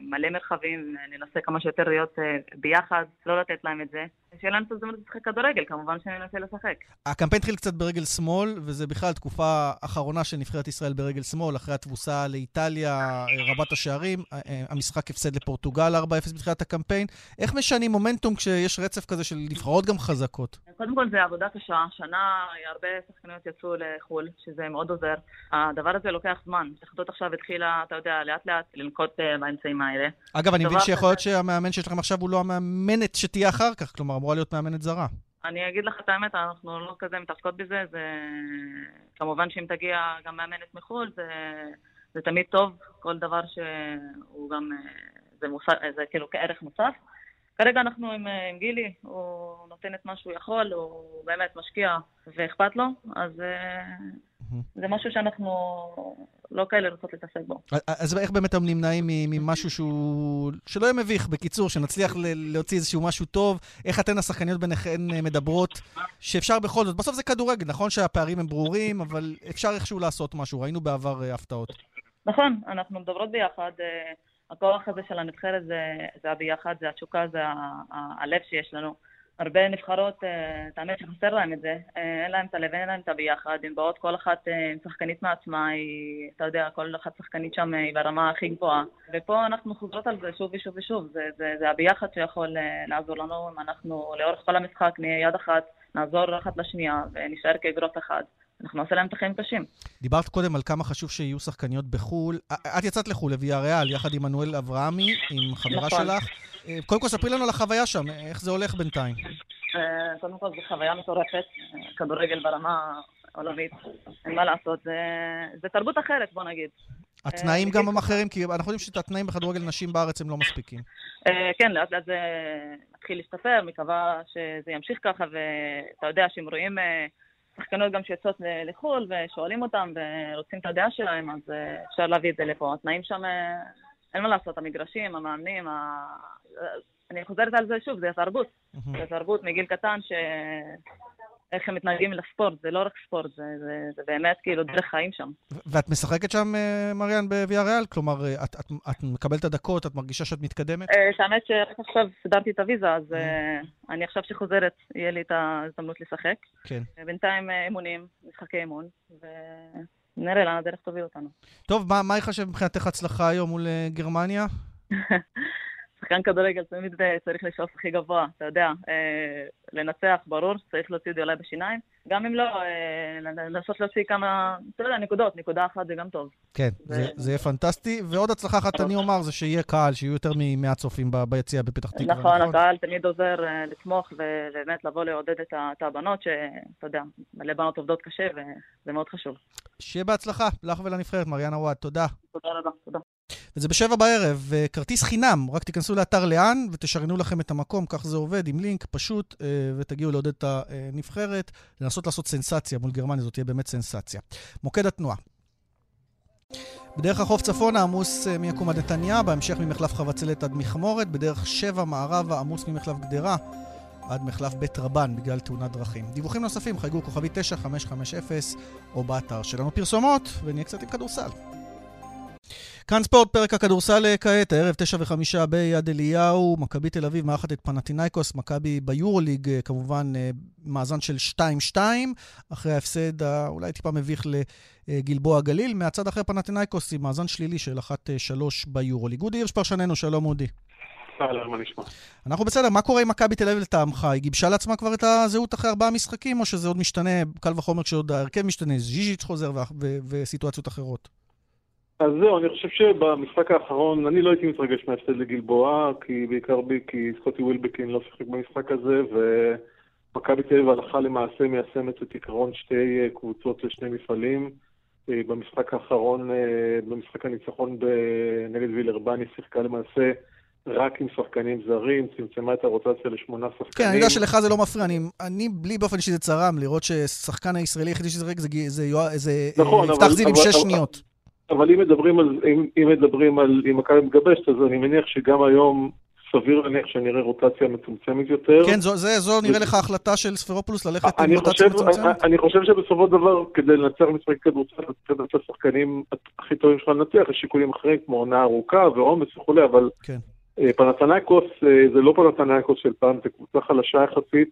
מלא מרחבים, ננסה כמה שיותר להיות ביחד, לא לתת להם את זה. שיהיה לנו את הזדמנות לשחק כדורגל, כמובן שננסה לשחק. הקמפיין התחיל קצת ברגל שמאל, וזה בכלל תקופה אחרונה של נבחרת ישראל ברגל שמאל, אחרי התבוסה לאיטליה, רבת השערים, המשחק הפסד לפורטוגל 4-0 בתחילת הקמפיין. איך משנים מומנטום כשיש רצף כזה של נבחרות גם חזקות? קודם כל זה עבודה קשה. שנה הרבה שחקניות יצאו לחו"ל, שזה מאוד עוזר. הדבר הזה לוקח זמן. התאחדות עכשיו התחילה, אתה יודע, לאט לאט לנקוט אה, באמצעים האלה. אגב, אני מבין שיכול להיות שהמאמן שיש לכם עכשיו הוא לא המאמנת שתהיה אחר כך, כלומר, אמורה להיות מאמנת זרה. אני אגיד לך את האמת, אנחנו לא כזה מתעסקות בזה, זה... כמובן שאם תגיע גם מאמנת מחו"ל, זה, זה תמיד טוב, כל דבר שהוא גם... אה, זה, מוס... זה כאילו כערך מוסף. כרגע אנחנו עם, אה, עם גילי, הוא נותן את מה שהוא יכול, הוא באמת משקיע ואכפת לו, אז mm-hmm. זה משהו שאנחנו לא כאלה רוצות להתעסק בו. אז איך באמת אתם נמנעים ממשהו שהוא... שלא יהיה מביך, בקיצור, שנצליח להוציא איזשהו משהו טוב? איך אתן השחקניות ביניכן אה, מדברות שאפשר בכל זאת? בסוף זה כדורגל, נכון שהפערים הם ברורים, אבל אפשר איכשהו לעשות משהו. ראינו בעבר הפתעות. נכון, אנחנו מדברות ביחד. הכוח הזה של הנבחרת זה, זה הביחד, זה התשוקה, זה הלב שיש לנו. הרבה נבחרות, אה, האמת שחסר להם את זה, אה, אין להם את הלב, אין להם את הביחד, הן באות כל אחת אה, עם שחקנית מעצמה, היא, אתה יודע, כל אחת שחקנית שם היא ברמה הכי גבוהה. ופה אנחנו חוזרות על זה שוב ושוב ושוב, זה, זה, זה הביחד שיכול לעזור לנו, אם אנחנו לאורך כל המשחק נהיה יד אחת, נעזור אחת לשנייה ונשאר כאגרוף אחד. אנחנו נעשה להם את החיים קשים. דיברת קודם על כמה חשוב שיהיו שחקניות בחו"ל. את יצאת לחו"ל, לוויה ריאל, יחד עם מנואל אברהמי, עם חברה נכון. שלך. אה, קודם כל, ספרי לנו על החוויה שם, איך זה הולך בינתיים. אה, קודם כל, זו חוויה מטורפת, כדורגל ברמה עולמית, אין מה לעשות, זה, זה תרבות אחרת, בוא נגיד. התנאים גם הם אחרים, כי אנחנו יודעים שאת התנאים בכדורגל נשים בארץ הם לא מספיקים. כן, לאט לאט זה מתחיל להשתפר, מקווה שזה ימשיך ככה, ואתה יודע שהם רואים שחקנות גם שיוצאות לחו"ל ושואלים אותם ורוצים את הדעה שלהם, אז אה, אפשר להביא את זה לפה. התנאים שם, אה, אין מה לעשות, המגרשים, המאמנים, ה... אני חוזרת על זה שוב, זה התרבות. זה תרבות מגיל קטן ש... איך הם מתנהגים לספורט, זה לא רק ספורט, זה, זה, זה באמת כאילו דרך חיים שם. ואת משחקת שם, אה, מריאן, בוויה ריאל? כלומר, אה, את, את, את מקבלת את הדקות, את מרגישה שאת מתקדמת? אה, האמת שרק עכשיו סידרתי את הוויזה, אז אני עכשיו שחוזרת, יהיה לי את ההזדמנות לשחק. כן. בינתיים אימונים, משחקי אימון, ונראה לאן הדרך תוביל אותנו. טוב, מה, מה ייחשב מבחינתך הצלחה היום מול גרמניה? שחקן כדורגל תמיד צריך לשאוף הכי גבוה, אתה יודע, אה, לנצח, ברור, צריך להוציא את זה אולי בשיניים. גם אם לא, אה, לנסות להוציא כמה, אתה יודע, נקודות, נקודה אחת זה גם טוב. כן, ו... זה, זה יהיה פנטסטי. ועוד הצלחה אחת אני אומר, זה שיהיה קהל, שיהיו יותר מ-100 צופים ביציע בפתח תקווה. נכון, נכון, הקהל תמיד עוזר לתמוך ובאמת לבוא לעודד את הבנות, שאתה יודע, מלא בנות עובדות קשה, וזה מאוד חשוב. שיהיה בהצלחה, לך ולנבחרת, מריאנה וואד, תודה. תודה רבה, תודה. וזה בשבע בערב, כרטיס חינם, רק תיכנסו לאתר לאן ותשריינו לכם את המקום, כך זה עובד, עם לינק פשוט, אה, ותגיעו לעודד את הנבחרת, לנסות לעשות סנסציה מול גרמניה, זאת תהיה באמת סנסציה. מוקד התנועה. בדרך החוף צפונה עמוס מיקום עד נתניה, בהמשך ממחלף חבצלת עד מכמורת, בדרך שבע מערבה עמוס ממחלף גדרה עד מחלף בית רבן בגלל תאונת דרכים. דיווחים נוספים חייגו כוכבי 9550 או באתר שלנו פרסומות, ונהיה קצת עם כדורסל. כאן ספורט, פרק הכדורסל כעת, הערב תשע וחמישה ביד אליהו, מכבי תל אביב מארחת את פנטינאיקוס, מכבי ביורוליג, אה, כמובן אה, מאזן של 2-2, אחרי ההפסד האולי טיפה מביך לגלבוע גליל. מהצד אחר פנטינאיקוס עם מאזן שלילי של 1-3 ביורוליג. אודי הירש פרשננו, שלום אודי. אהלן, מה נשמע? אנחנו בסדר, מה קורה עם מכבי תל אביב לטעמך? היא גיבשה לעצמה כבר את הזהות אחרי ארבעה משחקים, או שזה עוד משתנה, קל וחומר כשעוד ההרכב משתנה, ז'יז'יץ' חוזר וסיטואציות אחרות? אז זהו, אני חושב שבמשחק האחרון, אני לא הייתי מתרגש מההפסד לגלבוע, כי בעיקר בי, כי סקוטי ווילבקין לא שיחק במשחק הזה, ומכבי תל אביב הלכה למעשה מיישמת את עיקרון שתי אה, קבוצות לשני מפעלים. אה, במשחק האחרון, אה, במשחק הניצחון נגד וילרבני, שיחקה למעשה רק עם שחקנים זרים, צמצמה את הרוטציה לשמונה שחקנים. כן, אני יודע שלך זה לא מפריע, אני, אני בלי באופן אישי זה צרם, לראות ששחקן הישראלי היחידי שזה ריק זה, זה, זה, זה נכון, יפתח זיו עם שש שניות. אבל אם מדברים על, אם, אם מדברים על, אם מכבי מתגבשת, אז אני מניח שגם היום סביר להניח שנראה רוטציה מצומצמת יותר. כן, זו, זה, זו נראה לך החלטה של ספרופולוס ללכת עם רוטציה מצומצמת? אני חושב שבסופו של דבר, כדי לנצח משחק כדורסל, אתה צריך לתת לשחקנים הכי טובים שלך לנצח, יש שיקולים אחרים כמו עונה ארוכה ועומס וכולי, אבל כן. אה, פנתנייקוס אה, זה לא פנתנייקוס של פעם, זו קבוצה חלשה יחסית,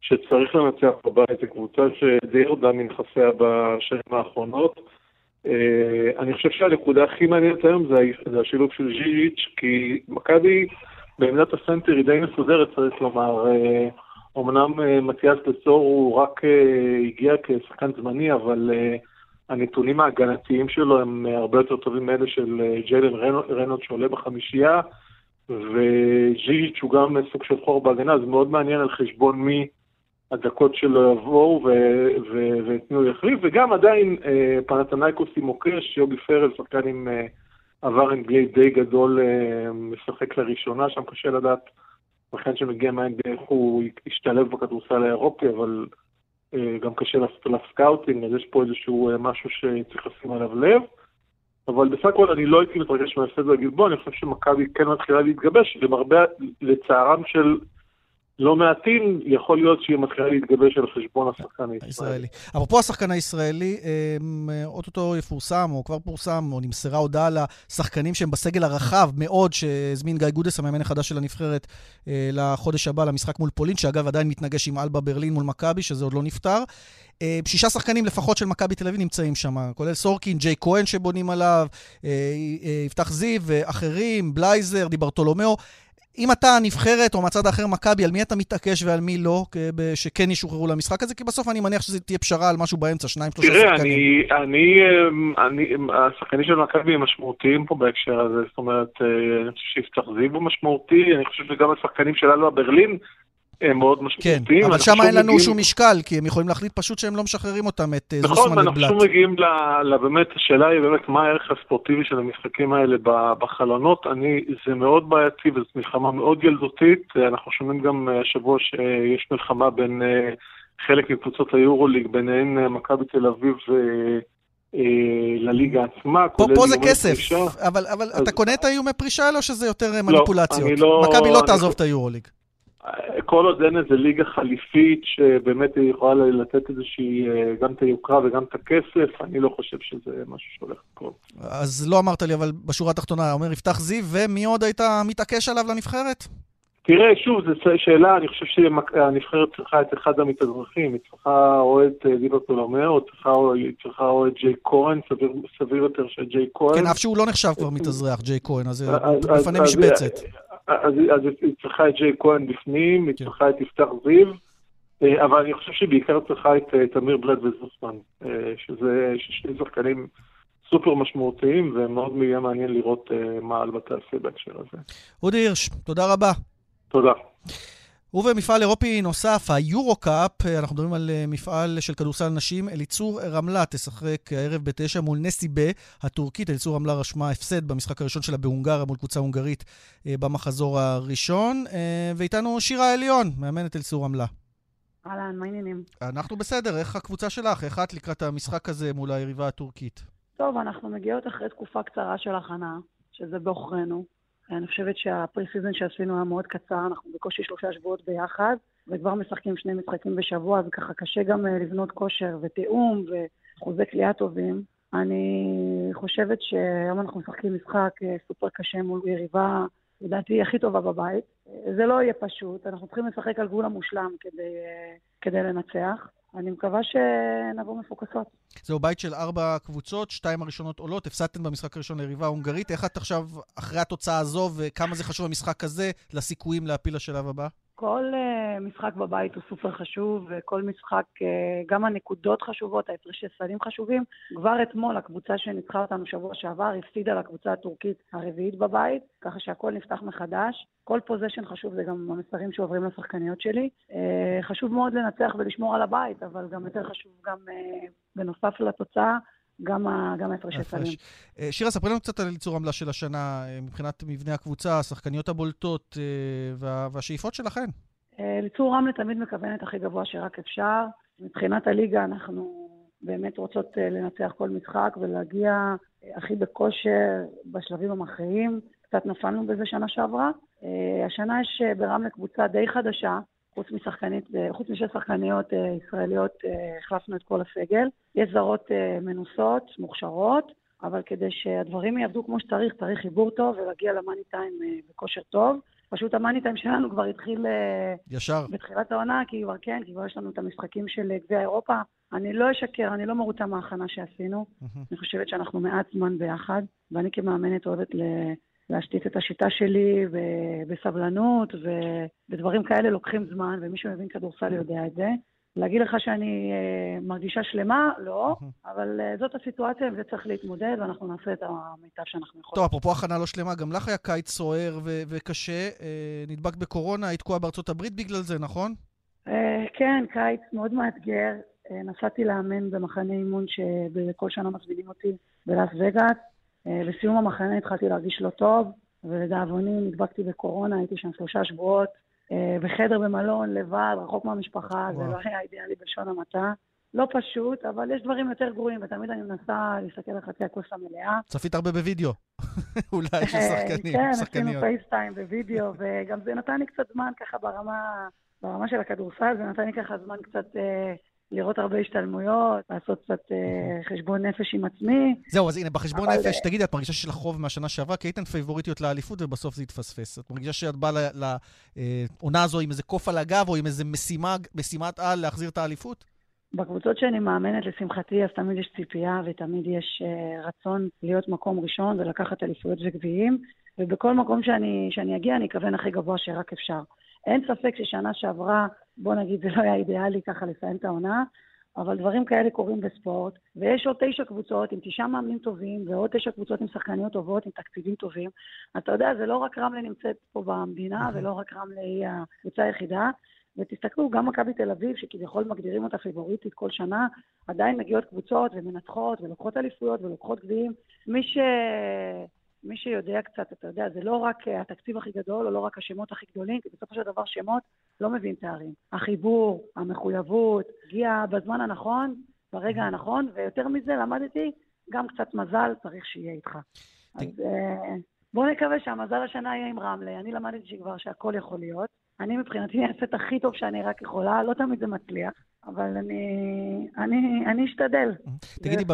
שצריך לנצח בבית, זו קבוצה שדי ירדה מנכסיה בשנים האחרונות. אה, אני חושב שהנקודה הכי מעניינת היום זה השילוב של ז'יז'יץ', כי מכבי בעמדת הסנטר היא די מסודרת, צריך לומר. אמנם מתיאס בסור הוא רק הגיע כשחקן זמני, אבל הנתונים ההגנתיים שלו הם הרבה יותר טובים מאלה של ג'יילן רנוד שעולה בחמישייה. וז'יז'יץ' הוא גם סוג של חור בהגנה, זה מאוד מעניין על חשבון מי הדקות שלו יבואו ואת מי הוא יחליף, וגם עדיין אה, פנתנייקוס עם מוקש, יובי פרל, שחקן עם אה, עבר NBA די גדול, אה, משחק לראשונה, שם קשה לדעת, שחקן שמגיע מה-NBA איך הוא ישתלב בכדורסל האירופי, אבל גם קשה לעשות עליו scouting, אז יש פה איזשהו משהו שצריך לשים עליו לב. אבל בסך הכל אני לא הייתי מתרגש מההפסד בגלבוע, אני חושב שמכבי כן מתחילה להתגבש, למרבה, לצערם של לא מעטים, יכול להיות שהיא מתחילה להתגבש על חשבון השחקן הישראלי. אפרופו השחקן הישראלי, אמ, אוטוטו יפורסם, או כבר פורסם, או נמסרה הודעה לשחקנים שהם בסגל הרחב מאוד, שהזמין גיא גודס, המאמן החדש של הנבחרת, אה, לחודש הבא, למשחק מול פולין, שאגב עדיין מתנגש עם אלבה ברלין מול מכבי, שזה עוד לא נפתר. אה, שישה שחקנים לפחות של מכבי תל אביב נמצאים שם, כולל סורקין, ג'יי כהן שבונים עליו, אה, יפתח זיו ואחרים, בלייזר, דיברטולומיאו. אם אתה הנבחרת או מהצד האחר מכבי, על מי אתה מתעקש ועל מי לא, שכן ישוחררו למשחק הזה? כי בסוף אני מניח שזה תהיה פשרה על משהו באמצע, שניים, שלושה שחקנים. תראה, אני, אני, אני, השחקנים של מכבי הם משמעותיים פה בהקשר הזה, זאת אומרת, אה, אני חושב שיפתח זיו הוא משמעותי, אני חושב שגם השחקנים של אלו הברלין, הם מאוד משמעותיים. כן, אבל שם אין לנו מגיעים... שום משקל, כי הם יכולים להחליט פשוט שהם לא משחררים אותם, את אה, נכון, זוסמן ובלאט. נכון, ואנחנו שוב מגיעים באמת, השאלה היא באמת מה הערך הספורטיבי של המשחקים האלה בחלונות. אני, זה מאוד בעייתי וזו מלחמה מאוד ילדותית. אנחנו שומעים גם אה, השבוע שיש מלחמה בין אה, חלק מקבוצות היורוליג, ביניהן מכבי תל אביב ו... לליגה עצמה, פה, פה זה כסף, פרישה. אבל, אבל אז... אתה קונה את האיומי פרישה האלה או שזה יותר מניפולציות? לא, מכבי לא, לא תעזוב אני... את היורוליג. כל עוד אין איזה ליגה חליפית שבאמת היא יכולה לתת איזושהי, אה, גם את היוקרה וגם את הכסף, אני לא חושב שזה משהו שהולך לקרות. אז לא אמרת לי, אבל בשורה התחתונה, אומר יפתח זיו, ומי עוד היית מתעקש עליו לנבחרת? תראה, שוב, זו שאלה, אני חושב שהנבחרת צריכה את אחד המתאזרחים, היא צריכה או את אה, דיבר פולומר, או היא צריכה או את ג'יי כהן, סביר, סביר יותר שג'יי כהן. כן, אף שהוא לא נחשב כבר מתאזרח, ג'יי כהן, אז לפני משבצת. אז, אז היא צריכה את ג'יי כהן בפנים, היא כן. צריכה את יפתח זיו, אה, אבל אני חושב שהיא בעיקר צריכה את, את אמיר בלד וזוסמן, אה, שזה שני שחקנים סופר משמעותיים, ומאוד יהיה מעניין לראות אה, מה אלבה תעשה בהקשר הזה. אודי הירש, תודה רבה. תודה. ובמפעל אירופי נוסף, היורו-קאפ, אנחנו מדברים על אה, מפעל של כדורסל נשים, אליצור רמלה תשחק הערב בתשע מול נסיבה הטורקית. אליצור רמלה רשמה הפסד במשחק הראשון שלה בהונגריה מול קבוצה הונגרית אה, במחזור הראשון. אה, ואיתנו שירה עליון, מאמנת אליצור רמלה. אהלן, מה העניינים? אנחנו בסדר, איך הקבוצה שלך? איך את לקראת המשחק הזה מול היריבה הטורקית? טוב, אנחנו מגיעות אחרי תקופה קצרה של הכנה, שזה בעוכרינו. אני חושבת שה preseason שעשינו היה מאוד קצר, אנחנו בקושי שלושה שבועות ביחד, וכבר משחקים שני משחקים בשבוע, וככה קשה גם אה, לבנות כושר ותיאום וחוזי קליעה טובים. אני חושבת שהיום אנחנו משחקים משחק אה, סופר קשה מול יריבה, לדעתי, הכי טובה בבית. זה לא יהיה פשוט, אנחנו צריכים לשחק על גבול המושלם כדי, אה, כדי לנצח. אני מקווה שנבוא מפוקסות. זהו בית של ארבע קבוצות, שתיים הראשונות עולות, הפסדתם במשחק הראשון ליריבה ההונגרית. איך את עכשיו, אחרי התוצאה הזו, וכמה זה חשוב המשחק הזה לסיכויים להפיל לשלב הבא? כל uh, משחק בבית הוא סופר חשוב, וכל משחק, uh, גם הנקודות חשובות, ההפרשי סלים חשובים. כבר אתמול הקבוצה שניצחה אותנו שבוע שעבר הפסידה לקבוצה הטורקית הרביעית בבית, ככה שהכל נפתח מחדש. כל פוזיישן חשוב, זה גם המסרים שעוברים לשחקניות שלי. Uh, חשוב מאוד לנצח ולשמור על הבית, אבל גם יותר חשוב גם uh, בנוסף לתוצאה, גם ההפרש הסלים. אה, שירה, ספרי לנו קצת על אליצור עמלה של השנה, אה, מבחינת מבנה הקבוצה, השחקניות הבולטות אה, והשאיפות שלכן. אליצור רמלה תמיד מכוונת הכי גבוה שרק אפשר. מבחינת הליגה אנחנו באמת רוצות לנצח כל משחק ולהגיע הכי בכושר בשלבים המכריעים. קצת נפלנו בזה שנה שעברה. השנה יש ברמלה קבוצה די חדשה, חוץ משחקנית, חוץ משתי שחקניות אה, ישראליות, אה, החלפנו את כל הסגל. יש זרות אה, מנוסות, מוכשרות, אבל כדי שהדברים יעבדו כמו שצריך, צריך חיבור טוב ולהגיע למאני טיים בכושר טוב. פשוט המאני טיים שלנו כבר התחיל... ישר. בתחילת העונה, כי כבר כן, כי כבר יש לנו את המשחקים של גביע אירופה. אני לא אשקר, אני לא מרוצה מההכנה שעשינו. אני חושבת שאנחנו מעט זמן ביחד, ואני כמאמנת אוהבת ל... להשתית את השיטה שלי בסבלנות, ודברים כאלה לוקחים זמן, ומי שמבין כדורסל יודע את זה. להגיד לך שאני uh, מרגישה שלמה? לא, אבל uh, זאת הסיטואציה, וזה צריך להתמודד, ואנחנו נעשה את המיטב שאנחנו יכולים. טוב, אפרופו הכנה לא שלמה, גם לך היה קיץ סוער ו- וקשה. Uh, נדבק בקורונה, היית תקועה בארצות הברית בגלל זה, נכון? כן, קיץ מאוד מאתגר. נסעתי לאמן במחנה אימון שבכל שנה מזמינים אותי בלאס וגאס. אה, בסיום המחנה התחלתי להרגיש לא טוב, ולדאבוני נדבקתי בקורונה, הייתי שם שלושה שבועות, אה, בחדר במלון, לבד, רחוק מהמשפחה, וואו. זה לא היה אידיאלי בלשון המעטה. לא פשוט, אבל יש דברים יותר גרועים, ותמיד אני מנסה להסתכל על חצי הכוס המלאה. צפית הרבה בווידאו, אולי של אה, שחקנים, כן, עשינו פייסטיים בווידאו, וגם זה נתן לי קצת זמן ככה ברמה, ברמה של הכדורסל, זה נתן לי ככה זמן קצת לראות הרבה השתלמויות, לעשות קצת אה, חשבון נפש עם עצמי. זהו, אז הנה, בחשבון אבל... נפש, תגידי, את מרגישה שיש לך חוב מהשנה שעברה? כי הייתן פייבוריטיות לאליפות ובסוף זה התפספס. את מרגישה שאת באה לעונה הזו עם איזה קוף על הגב או עם איזה משימה, משימת על להחזיר את האליפות? בקבוצות שאני מאמנת, לשמחתי, אז תמיד יש ציפייה ותמיד יש uh, רצון להיות מקום ראשון ולקחת אליפויות וגביעים, ובכל מקום שאני, שאני אגיע, אני אכוון הכי גבוה שרק אפשר. אין ספק ששנה שעברה, בוא נגיד, זה לא היה אידיאלי ככה לסיים את העונה, אבל דברים כאלה קורים בספורט, ויש עוד תשע קבוצות עם תשעה מאמנים טובים, ועוד תשע קבוצות עם שחקניות טובות, עם תקציבים טובים. אתה יודע, זה לא רק רמלה נמצאת פה במדינה, ולא רק רמלה היא הקבוצה היחידה. ותסתכלו, גם מכבי תל אביב, שכביכול מגדירים אותה פיבוריטית כל שנה, עדיין מגיעות קבוצות ומנצחות ולוקחות אליפויות ולוקחות גביעים. מי ש... מי שיודע קצת, אתה יודע, זה לא רק אה, התקציב הכי גדול, או לא רק השמות הכי גדולים, כי בסופו של דבר שמות לא מבין תארים. החיבור, המחויבות, הגיע בזמן הנכון, ברגע הנכון, ויותר מזה למדתי, גם קצת מזל צריך שיהיה איתך. אז אה, בואו נקווה שהמזל השנה יהיה עם רמלה. אני למדתי שכבר שהכל יכול להיות. אני מבחינתי אעשה את הכי טוב שאני רק יכולה, לא תמיד זה מצליח. אבל אני, אני, אני אשתדל. תגידי,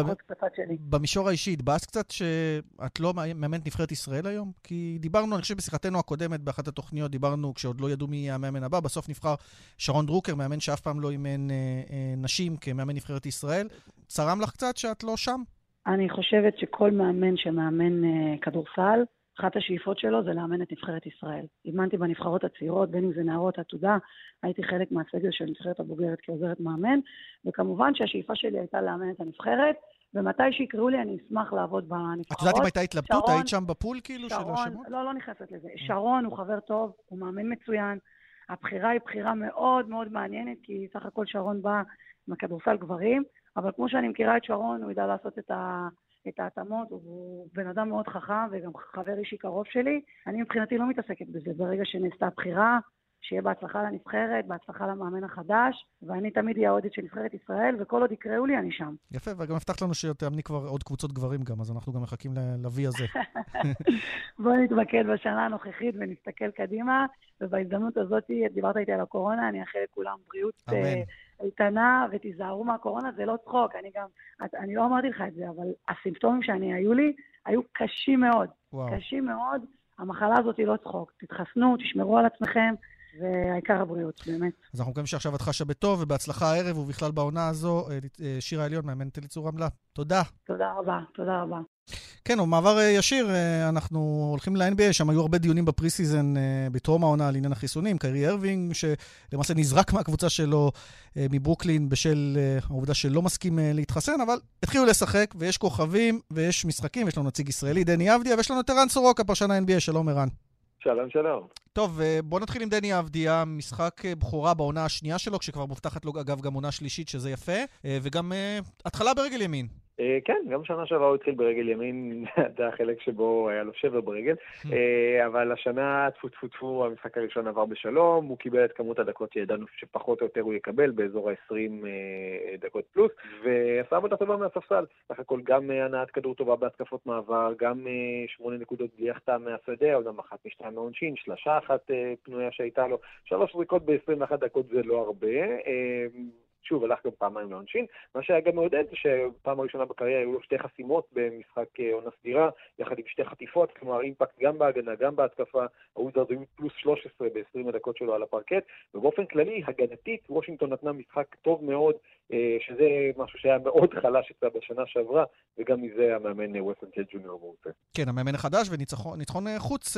במישור האישי, התבאסת קצת שאת לא מאמנת נבחרת ישראל היום? כי דיברנו, אני חושב בשיחתנו הקודמת, באחת התוכניות, דיברנו כשעוד לא ידעו מי יהיה המאמן הבא, בסוף נבחר שרון דרוקר, מאמן שאף פעם לא אימן אה, אה, נשים כמאמן נבחרת ישראל. צרם לך קצת שאת לא שם? אני חושבת שכל מאמן שמאמן אה, כדורסל, אחת השאיפות שלו זה לאמן את נבחרת ישראל. אימנתי בנבחרות הצעירות, בין אם זה נערות עתודה, הייתי חלק מהסגל של נבחרת הבוגרת כעוזרת מאמן, וכמובן שהשאיפה שלי הייתה לאמן את הנבחרת, ומתי שיקראו לי אני אשמח לעבוד בנבחרות. את יודעת אם הייתה התלבטות? היית שם בפול כאילו שרון, של השמות? לא, לא נכנסת לזה. שרון הוא חבר טוב, הוא מאמן מצוין. הבחירה היא בחירה מאוד מאוד מעניינת, כי סך הכל שרון בא מכדורסל גברים, אבל כמו שאני מכירה את שרון, הוא ידע לעשות את ה... את ההתאמות, הוא בן אדם מאוד חכם וגם חבר אישי קרוב שלי. אני מבחינתי לא מתעסקת בזה. ברגע שנעשתה הבחירה, שיהיה בהצלחה לנבחרת, בהצלחה למאמן החדש, ואני תמיד אהיה אוהדת של נבחרת ישראל, וכל עוד יקראו לי, אני שם. יפה, וגם הבטחת לנו שתאמני כבר עוד קבוצות גברים גם, אז אנחנו גם מחכים ל-V הזה. בואו נתמקד בשנה הנוכחית ונסתכל קדימה, ובהזדמנות הזאת, דיברת איתי על הקורונה, אני אאחל לכולם בריאות אה, איתנה, ותיזהרו מהקורונה, זה לא צחוק, אני גם, אני לא אמרתי לך את זה, אבל הסימפטומים שאני היו לי, היו קשים מאוד. וואו. קשים מאוד. המחלה הזאת היא לא צחוק. תתחסנו, תשמרו על עצמכם, והעיקר הבריאות, באמת. אז אנחנו מקווים שעכשיו את חשה בטוב, ובהצלחה הערב, ובכלל בעונה הזו. אה, אה, שירה עליון, מאמנת אליצור רמלה. תודה. תודה רבה, תודה רבה. כן, או מעבר אה, ישיר, אנחנו הולכים ל-NBA, שם היו הרבה דיונים ב preseason בטרום העונה על עניין החיסונים. קיירי ארווינג, שלמעשה נזרק מהקבוצה שלו מברוקלין בשל העובדה שלא מסכים להתחסן, אבל התחילו לשחק, ויש כוכבים, ויש משחקים, יש לנו נציג ישראלי, דני אבדיה, ויש לנו את ערן סורוקה, פרשן ה-NBA, שלום ערן. שלום, שלום. טוב, אה, בוא נתחיל עם דני אבדיה, משחק אה, בכורה בעונה השנייה שלו, כשכבר מובטחת לו, אגב, גם עונה שלישית, שזה יפה, אה, וגם התחלה ברגל ימין. אה, כן, גם שנה שעברה הוא התחיל ברגל ימין, זה החלק שבו היה לו שבר ברגל, אה, אבל השנה, טפו טפו טפו, המשחק הראשון עבר בשלום, הוא קיבל את כמות הדקות שידענו שפחות או יותר הוא יקבל, באזור ה-20 אה, דקות פלוס, ועשה עבודה טובה מהספסל. סך הכל גם הנעת כדור טובה בהתקפות מעבר, גם שמונה נקודות בלי החטאה מהשדה, עוד אחת משתיים מהעונשין, שלושה אחת פנויה שהייתה לו, שלוש זריקות ב-21 דקות זה לא הרבה. שוב, הלך גם פעמיים לעונשין. מה שהיה גם מעודד זה שפעם הראשונה בקריירה היו לו שתי חסימות במשחק אה, עונה סדירה, יחד עם שתי חטיפות, כלומר impact גם בהגנה, גם בהתקפה, הוויזארדס היו פלוס 13 ב-20 הדקות שלו על הפרקט, ובאופן כללי, הגנתית, וושינגטון נתנה משחק טוב מאוד, שזה משהו שהיה מאוד חלש אצלה בשנה שעברה, וגם מזה המאמן ווס אנסלד ג'וניור מרוצה. כן, המאמן החדש וניצחון אה, חוץ,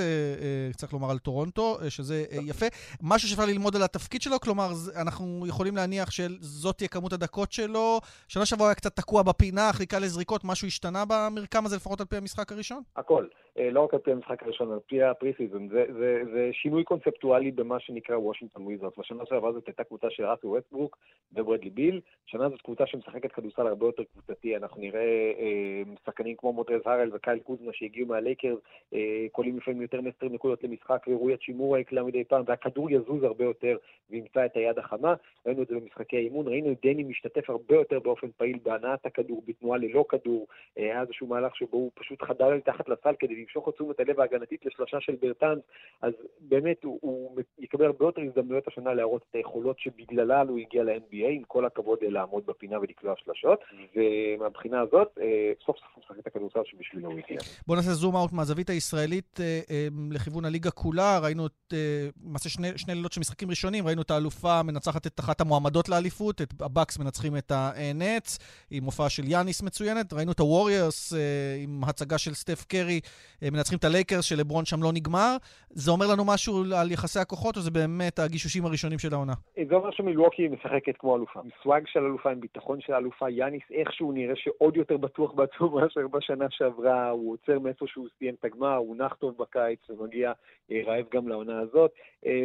צריך לומר על טורונטו, שזה יפה. משהו שאפשר ללמוד על התפקיד שלו, כלומר, אנחנו יכולים להניח של... זאת תהיה כמות הדקות שלו. שנה שעברה היה קצת תקוע בפינה, חיכה לזריקות, משהו השתנה במרקם הזה, לפחות על פי המשחק הראשון? הכל. אה, לא רק על פי המשחק הראשון, על פי ה preseason. זה, זה, זה שינוי קונספטואלי במה שנקרא וושינגטון וויזרס. בשנה שעברה זאת הייתה קבוצה של ראסל ווסטברוק וברדלי ביל. שנה זאת קבוצה שמשחקת כדורסל הרבה יותר קבוצתי. אנחנו נראה אה, שחקנים כמו מונטרז הארל וקייל קוזמה שהגיעו מהלייקרס, אה, קולעים לפעמים יותר מ-20 נקודות למשחק, ורוי האצ'ימורה יקלע מדי פעם, והכדור יזוז הרבה יותר וימצא את היד החמה. ראינו את זה במשחקי האימון, ראינו את דני משתתף הרבה יותר באופן פעיל בהנעת הכדור, בתנועה ללא כדור. אה, היה איזשהו מהלך שבו הוא פשוט חדר מתחת לסל כדי למשוך את תשומת הלב ההגנתית לשלושה של ברטנס, אז באמת הוא, הוא יקבל הרבה יותר הזדמנויות השנה להראות את היכולות שבגללה הוא הגיע ל-NBA, עם כל הכבוד לעמוד בפינה ולקלוע שלשות, ומהבחינה הזאת, אה, סוף סוף הוא משחק את הכדורסל שבשבילו הוא הגיע. בוא נעשה זום אאוט מהזווית הישראלית אה, לכיוון הליגה כולה, ראינו את, למעשה שני, שני לילות של משחקים ראשונים, ראינו את האלופה מנצחת את אחת המועמדות לאליפות, את הבאקס מנצחים את הנטס, עם הופעה של יאניס מצוינת. ראינו את הווריורס אה, עם הצגה של סטף קרי, אה, מנצחים את הלייקרס, שלברון שם לא נגמר. זה אומר לנו משהו על יחסי הכוחות, או זה באמת הגישושים הראשונים של העונה? זה אומר שמילווקי משחקת כמו אלופה. עם swag של אלופה, עם ביטחון של אלופה. יאניס איכשהו נראה שעוד יותר בטוח בעצמו מאשר בשנה שעברה. הוא חוזר מאיפה שהוא סיים את הגמר, הוא נח טוב בקיץ ומגיע אה, רעב גם לעונה הזאת.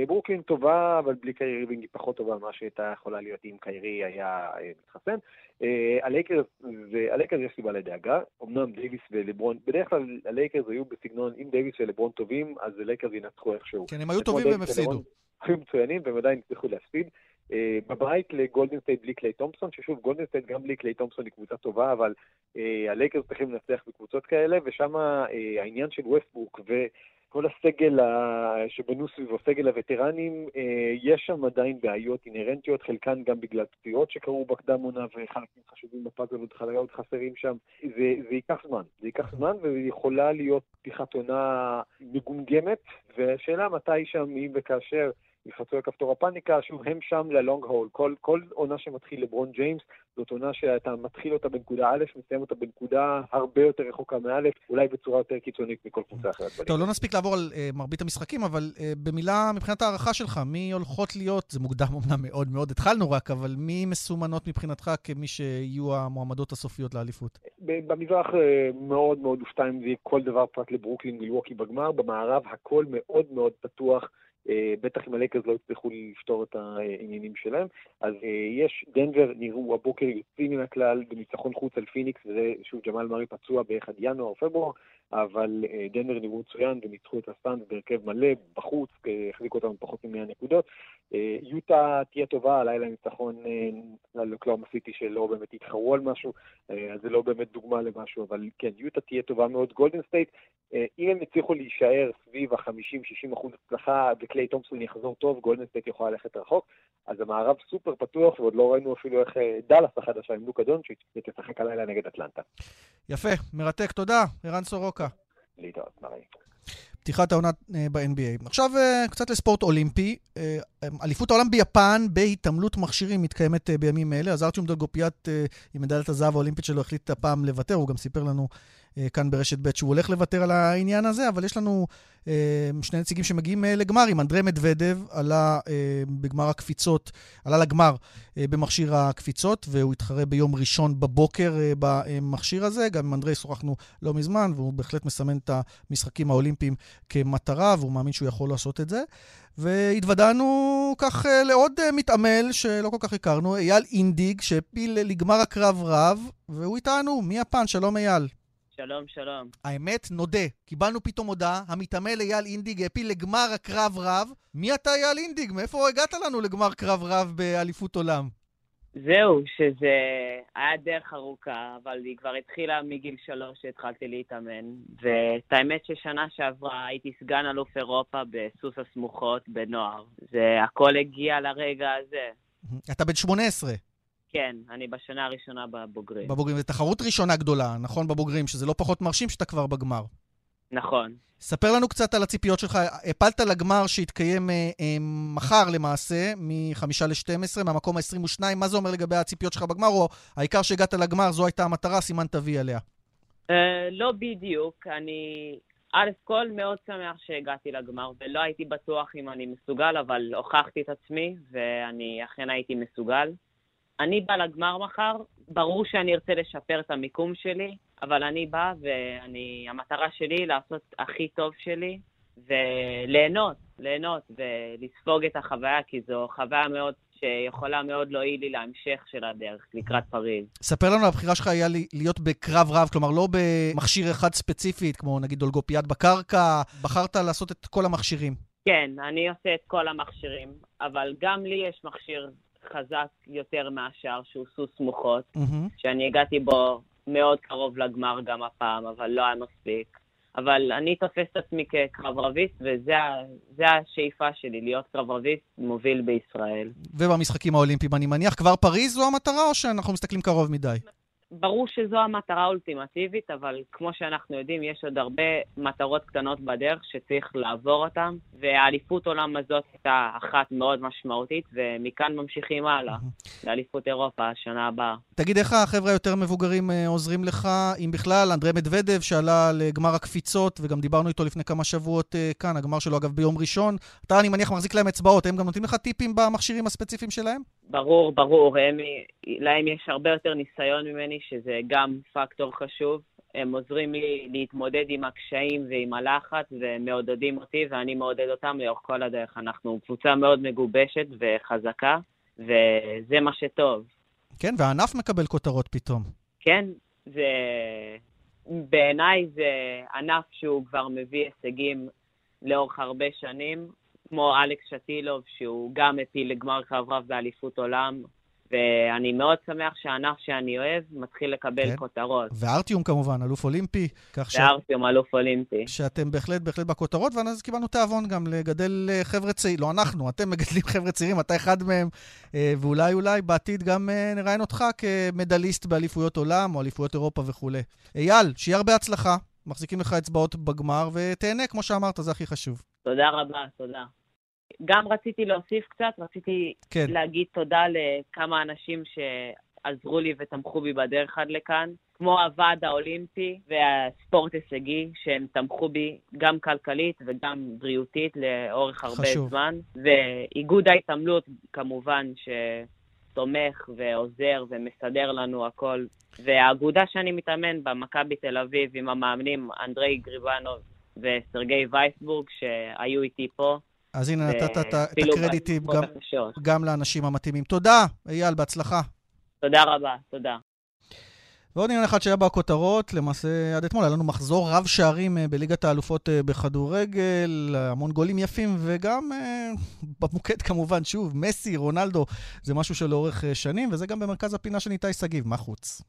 ברוקלין טובה, אבל בלי קיירי ארווינג היא פחות טובה ממה שהייתה יכולה להיות אם קיירי היה מתחסן. אה, הלייקרס, הלייקרס יש סיבה לדאגה, אמנם דייוויס ולברון, בדרך כלל הלייקרס היו בסגנון, אם דייוויס ולברון טובים, אז הלייקרס ינצחו איכשהו. כן, הם היו טובים והם הפסידו. היו מצוינים והם עדיין הצליחו להפסיד. אה, בבית לגולדן סטייט בלי קליי תומפסון, ששוב, גולדן סטייט גם בלי קליי תומפסון היא קבוצה טובה, אבל אה, הלייקרס צריכים לנצח בקבוצות כאלה, ושם אה, העניין של ווסטבורק כל הסגל שבנו סביבו, סגל הווטרנים, אה, יש שם עדיין בעיות אינהרנטיות, חלקן גם בגלל פציעות שקרו בקדם עונה וחלקים חשובים בפאזל עוד חסרים שם. זה, זה ייקח זמן, זה ייקח זמן ויכולה להיות פתיחת עונה מגומגמת, והשאלה מתי שם, אם וכאשר ילחצו לכפתור הפאניקה, שוב, הם שם ללונג הול. כל, כל עונה שמתחיל לברון ג'יימס, זאת עונה שאתה מתחיל אותה בנקודה א', מסיים אותה בנקודה הרבה יותר רחוקה מא', אולי בצורה יותר קיצונית מכל קבוצה אחרת. טוב, לא נספיק לעבור על אה, מרבית המשחקים, אבל אה, במילה, מבחינת הערכה שלך, מי הולכות להיות, זה מוקדם אמנם מאוד מאוד, התחלנו רק, אבל מי מסומנות מבחינתך כמי שיהיו המועמדות הסופיות לאליפות? במזרח אה, מאוד מאוד אופתע אם זה יהיה כל דבר פרט לברוקלין מילווקי בגמר, במערב הכל מאוד מאוד פתוח. אה, בטח אם הלייקרס לא יצטרכו לפתור את העניינים שלהם. אז אה, יש, דנבר נראו הבוקר יוצאים מן הכלל בניצחון חוץ על פיניקס, וזה שוב ג'מאל מארי פצוע באחד ינואר, פברואר, אבל דנבר נראו מצוין וניצחו את הסאנס בהרכב מלא, בחוץ, החזיקו אותם פחות מ-100 נקודות. יוטה תהיה טובה, הלילה ניצחון על אוקלהומה סיטי שלא באמת יתחרו על משהו, אז זה לא באמת דוגמה למשהו, אבל כן, יוטה תהיה טובה מאוד. גולדן סטייט, אם הם יצליחו להישאר סביב ה-50-60 אחוז הצלחה וקליי תומפסון יחזור טוב, גולדן סטייט יכולה ללכת רחוק. אז המערב סופר פתוח, ועוד לא ראינו אפילו איך דאלאס החדשה עם לוקה דונצ'יץ' תשחק הלילה נגד אטלנטה. יפה, מרתק, תודה, ערן סורוקה. להתראות, מראי. פתיחת העונה ב-NBA. עכשיו קצת לספורט אולימפי. אליפות העולם ביפן בהתעמלות מכשירים מתקיימת בימים אלה. אז ארצ'ום דולגופיאט עם מדליית הזהב האולימפית שלו החליט הפעם לוותר, הוא גם סיפר לנו כאן ברשת ב' שהוא הולך לוותר על העניין הזה, אבל יש לנו שני נציגים שמגיעים לגמרים. אנדרי מדוודב עלה בגמר הקפיצות, עלה לגמר במכשיר הקפיצות, והוא התחרה ביום ראשון בבוקר במכשיר הזה. גם עם אנדרי שוחחנו לא מזמן, והוא בהחלט מסמן את המשחקים האולימפיים כמטרה, והוא מאמין שהוא יכול לעשות את זה. והתוודענו כך לעוד מתעמל שלא כל כך הכרנו, אייל אינדיג, שהפיל לגמר הקרב רב, והוא איתנו, מיפן, שלום אייל. שלום, שלום. האמת, נודה, קיבלנו פתאום הודעה, המתעמל אייל אינדיג העפיל לגמר הקרב רב. מי אתה אייל אינדיג? מאיפה הגעת לנו לגמר קרב רב באליפות עולם? זהו, שזה היה דרך ארוכה, אבל היא כבר התחילה מגיל שלוש שהתחלתי להתאמן. ואת האמת ששנה שעברה הייתי סגן אלוף אירופה בסוס הסמוכות בנוער. זה הכל הגיע לרגע הזה. אתה בן 18. כן, אני בשנה הראשונה בבוגרים. בבוגרים, זו תחרות ראשונה גדולה, נכון? בבוגרים, שזה לא פחות מרשים שאתה כבר בגמר. נכון. ספר לנו קצת על הציפיות שלך. הפלת לגמר שהתקיים אה, אה, מחר למעשה, מ-5 ל-12, מהמקום ה-22. מה זה אומר לגבי הציפיות שלך בגמר, או העיקר שהגעת לגמר, זו הייתה המטרה, סימן תביא עליה? אה, לא בדיוק. אני, א' כל מאוד שמח שהגעתי לגמר, ולא הייתי בטוח אם אני מסוגל, אבל הוכחתי את עצמי, ואני אכן הייתי מסוגל. אני בא לגמר מחר, ברור שאני ארצה לשפר את המיקום שלי, אבל אני בא והמטרה שלי לעשות הכי טוב שלי וליהנות, ליהנות ולספוג את החוויה, כי זו חוויה מאוד שיכולה מאוד להועיל לי להמשך של הדרך, לקראת פריז. ספר לנו, הבחירה שלך היה להיות בקרב רב, כלומר לא במכשיר אחד ספציפית, כמו נגיד דולגופיאד בקרקע, בחרת לעשות את כל המכשירים. כן, אני עושה את כל המכשירים, אבל גם לי יש מכשיר חזק יותר מהשאר, שהוא סוס מוחות, mm-hmm. שאני הגעתי בו מאוד קרוב לגמר גם הפעם, אבל לא היה מספיק. אבל אני תופס את עצמי כקרברביסט, וזו השאיפה שלי, להיות קרברביסט מוביל בישראל. ובמשחקים האולימפיים, אני מניח, כבר פריז זו המטרה, או שאנחנו מסתכלים קרוב מדי? ברור שזו המטרה האולטימטיבית, אבל כמו שאנחנו יודעים, יש עוד הרבה מטרות קטנות בדרך שצריך לעבור אותן, והאליפות עולם הזאת הייתה אחת מאוד משמעותית, ומכאן ממשיכים הלאה, לאליפות אירופה השנה הבאה. תגיד, איך החבר'ה היותר מבוגרים עוזרים לך, אם בכלל, אנדרי מדוודב, שעלה לגמר הקפיצות, וגם דיברנו איתו לפני כמה שבועות כאן, הגמר שלו אגב ביום ראשון, אתה, אני מניח, מחזיק להם אצבעות, הם גם נותנים לך טיפים במכשירים הספציפיים שלהם? ברור, ברור, הם, להם יש הרבה יותר ניסיון ממני, שזה גם פקטור חשוב. הם עוזרים לי להתמודד עם הקשיים ועם הלחץ, ומעודדים אותי, ואני מעודד אותם לאורך כל הדרך. אנחנו קבוצה מאוד מגובשת וחזקה, וזה מה שטוב. כן, והענף מקבל כותרות פתאום. כן, זה... בעיניי זה ענף שהוא כבר מביא הישגים לאורך הרבה שנים, כמו אלכס שטילוב, שהוא גם הפיל לגמר קרב רב באליפות עולם, ואני מאוד שמח שהענף שאני אוהב מתחיל לקבל כן. כותרות. וארטיום כמובן, אלוף אולימפי. וארטיום, ש... אלוף אולימפי. שאתם בהחלט, בהחלט בכותרות, ואז קיבלנו תיאבון גם לגדל אה, חבר'ה צעירים, לא אנחנו, אתם מגדלים חבר'ה צעירים, אתה אחד מהם, אה, ואולי אולי בעתיד גם אה, נראיין אותך כמדליסט באליפויות עולם, או אליפויות אירופה וכולי. אייל, שיהיה הרבה הצלחה, מחזיקים לך אצבעות בגמר, ותהנה, כמו שאמרת, זה הכי חשוב. תודה רבה, תודה. גם רציתי להוסיף קצת, רציתי כן. להגיד תודה לכמה אנשים שעזרו לי ותמכו בי בדרך עד לכאן, כמו הוועד האולימפי והספורט הישגי, שהם תמכו בי גם כלכלית וגם בריאותית לאורך הרבה חשוב. זמן, ואיגוד ההתעמלות, כמובן, ש... תומך ועוזר ומסדר לנו הכל. והאגודה שאני מתאמן בה, מכבי תל אביב, עם המאמנים אנדרי גריבנוב וסרגי וייסבורג, שהיו איתי פה, אז הנה, נתת את הקרדיטים גם, גם לאנשים המתאימים. תודה, אייל, בהצלחה. תודה רבה, תודה. ועוד עניין אחד שהיה בכותרות, למעשה עד אתמול היה לנו מחזור רב שערים בליגת האלופות בכדורגל, המון גולים יפים, וגם במוקד כמובן, שוב, מסי, רונלדו, זה משהו שלאורך שנים, וזה גם במרכז הפינה של ניתאי שגיב, מה חוץ?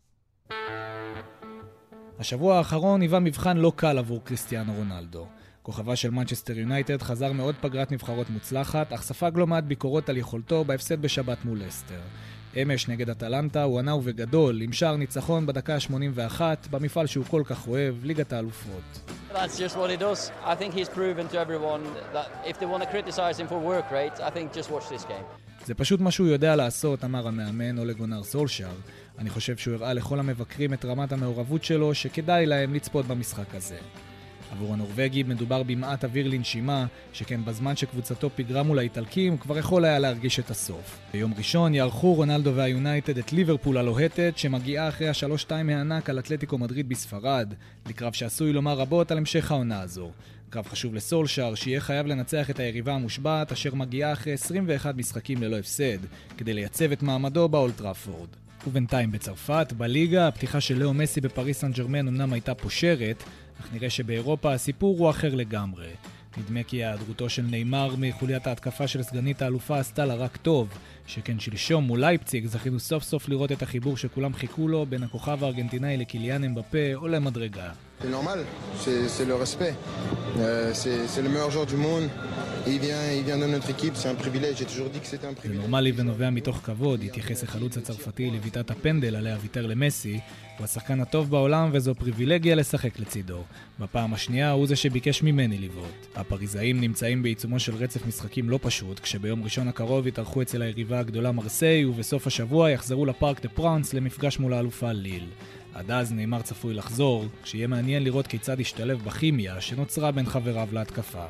השבוע האחרון היווה מבחן לא קל עבור קריסטיאנו רונלדו. כוכבה של מנצ'סטר יונייטד חזר מעוד פגרת נבחרות מוצלחת, אך ספג לא מעט ביקורות על יכולתו בהפסד בשבת מול לסטר. אמש נגד אטלנטה הוא ענה ובגדול, עם שער ניצחון בדקה ה-81, במפעל שהוא כל כך אוהב, ליגת האלופות. זה פשוט מה שהוא יודע לעשות, אמר המאמן אולה גונר סולשאר. אני חושב שהוא הראה לכל המבקרים את רמת המעורבות שלו, שכדאי להם לצפות במשחק הזה. עבור הנורבגי מדובר במעט אוויר לנשימה, שכן בזמן שקבוצתו פיגרה מול האיטלקים, כבר יכול היה להרגיש את הסוף. ביום ראשון יערכו רונלדו והיונייטד את ליברפול הלוהטת, שמגיעה אחרי השלוש שתיים הענק על אתלטיקו מדריד בספרד, לקרב שעשוי לומר רבות על המשך העונה הזו. קרב חשוב לסולשאר, שיהיה חייב לנצח את היריבה המושבעת, אשר מגיעה אחרי 21 משחקים ללא הפסד, כדי לייצב את מעמדו באולטראפורד. ובינתיים בצרפת, בליגה, הפתיחה של לאו מסי בפריס סן ג'רמן אמנם הייתה פושרת, אך נראה שבאירופה הסיפור הוא אחר לגמרי. נדמה כי היעדרותו של נאמר מחוליית ההתקפה של סגנית האלופה עשתה לה רק טוב, שכן שלשום מול לייפציג זכינו סוף סוף לראות את החיבור שכולם חיכו לו בין הכוכב הארגנטינאי לקיליאן אמבפה או למדרגה. C'est normal, c'est le respect. Euh, c'est le meilleur joueur du monde. Il vient, il vient de notre équipe, c'est un privilège, j'ai toujours dit que c'était un privilège. זה נורמלי ונובע מתוך כבוד, התייחס החלוץ הצרפתי לביטת הפנדל עליה ויתר למסי. הוא השחקן הטוב בעולם וזו פריבילגיה לשחק לצידו. בפעם השנייה הוא זה שביקש ממני לבעוט. הפריזאים נמצאים בעיצומו של רצף משחקים לא פשוט, כשביום ראשון הקרוב יתארחו אצל היריבה הגדולה מרסיי, ובסוף השבוע יחזרו לפארק דה פרנס למפגש מול האלופה ליל. עד אז נאמר צפוי לחזור, כשיהיה מעניין לראות כיצד ישתלב בכימיה שנוצרה בין חבריו להתקפה.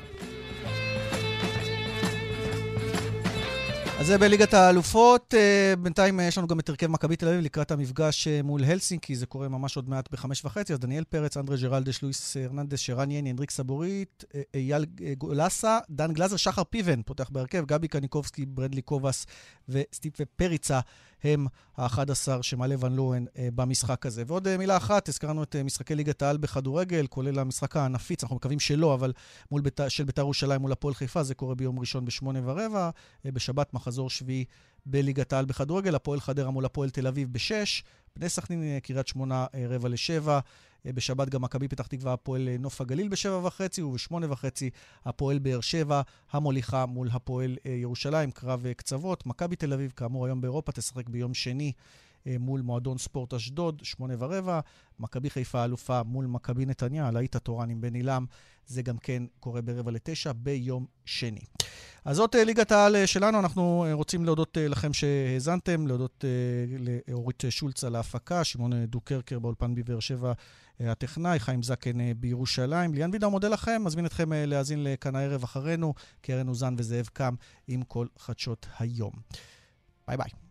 אז זה בליגת האלופות. אה, בינתיים יש לנו גם את הרכב מכבי תל אביב לקראת המפגש אה, מול הלסינקי, זה קורה ממש עוד מעט בחמש וחצי. אז דניאל פרץ, אנדרי ג'רלדש, לואיס הרננדס, שרן יני, אנדריק סבורית, אה, אייל גולסה, דן גלזר, שחר פיבן פותח בהרכב, גבי קניקובסקי, ברדלי קובס וסטיפה פריצה. הם ה-11 שמעלה ון לואן אה, במשחק הזה. ועוד אה, מילה אחת, הזכרנו את אה, משחקי ליגת העל בכדורגל, כולל המשחק הנפיץ, אנחנו מקווים שלא, אבל מול בית, של בית"ר ירושלים מול הפועל חיפה, זה קורה ביום ראשון בשמונה ורבע, בשבת מחזור שביעי בליגת העל בכדורגל, הפועל חדרה מול הפועל תל אביב בשש, בני סכנין, קריית שמונה, רבע לשבע. אה, בשבת גם מכבי פתח תקווה, הפועל אה, נוף הגליל בשבע וחצי, ובשמונה וחצי הפועל באר שבע, המוליכה מול הפועל אה, ירושלים, קרב קצוות. מכבי תל אביב, כאמור, היום באירופה, תשחק ביום שני. מול מועדון ספורט אשדוד, שמונה ורבע. מכבי חיפה אלופה מול מכבי נתניה, הלהיט התורן עם בן עילם, זה גם כן קורה ברבע לתשע ביום שני. אז זאת ליגת העל שלנו, אנחנו רוצים להודות לכם שהאזנתם, להודות לאורית שולץ על ההפקה, שמעון דוקרקר באולפן בבאר שבע הטכנאי, חיים זקן אה, בירושלים. ליאן וידר מודה לכם, מזמין אתכם אה, להאזין לכאן הערב אחרינו, קרן אוזן וזאב קם עם כל חדשות היום. ביי ביי.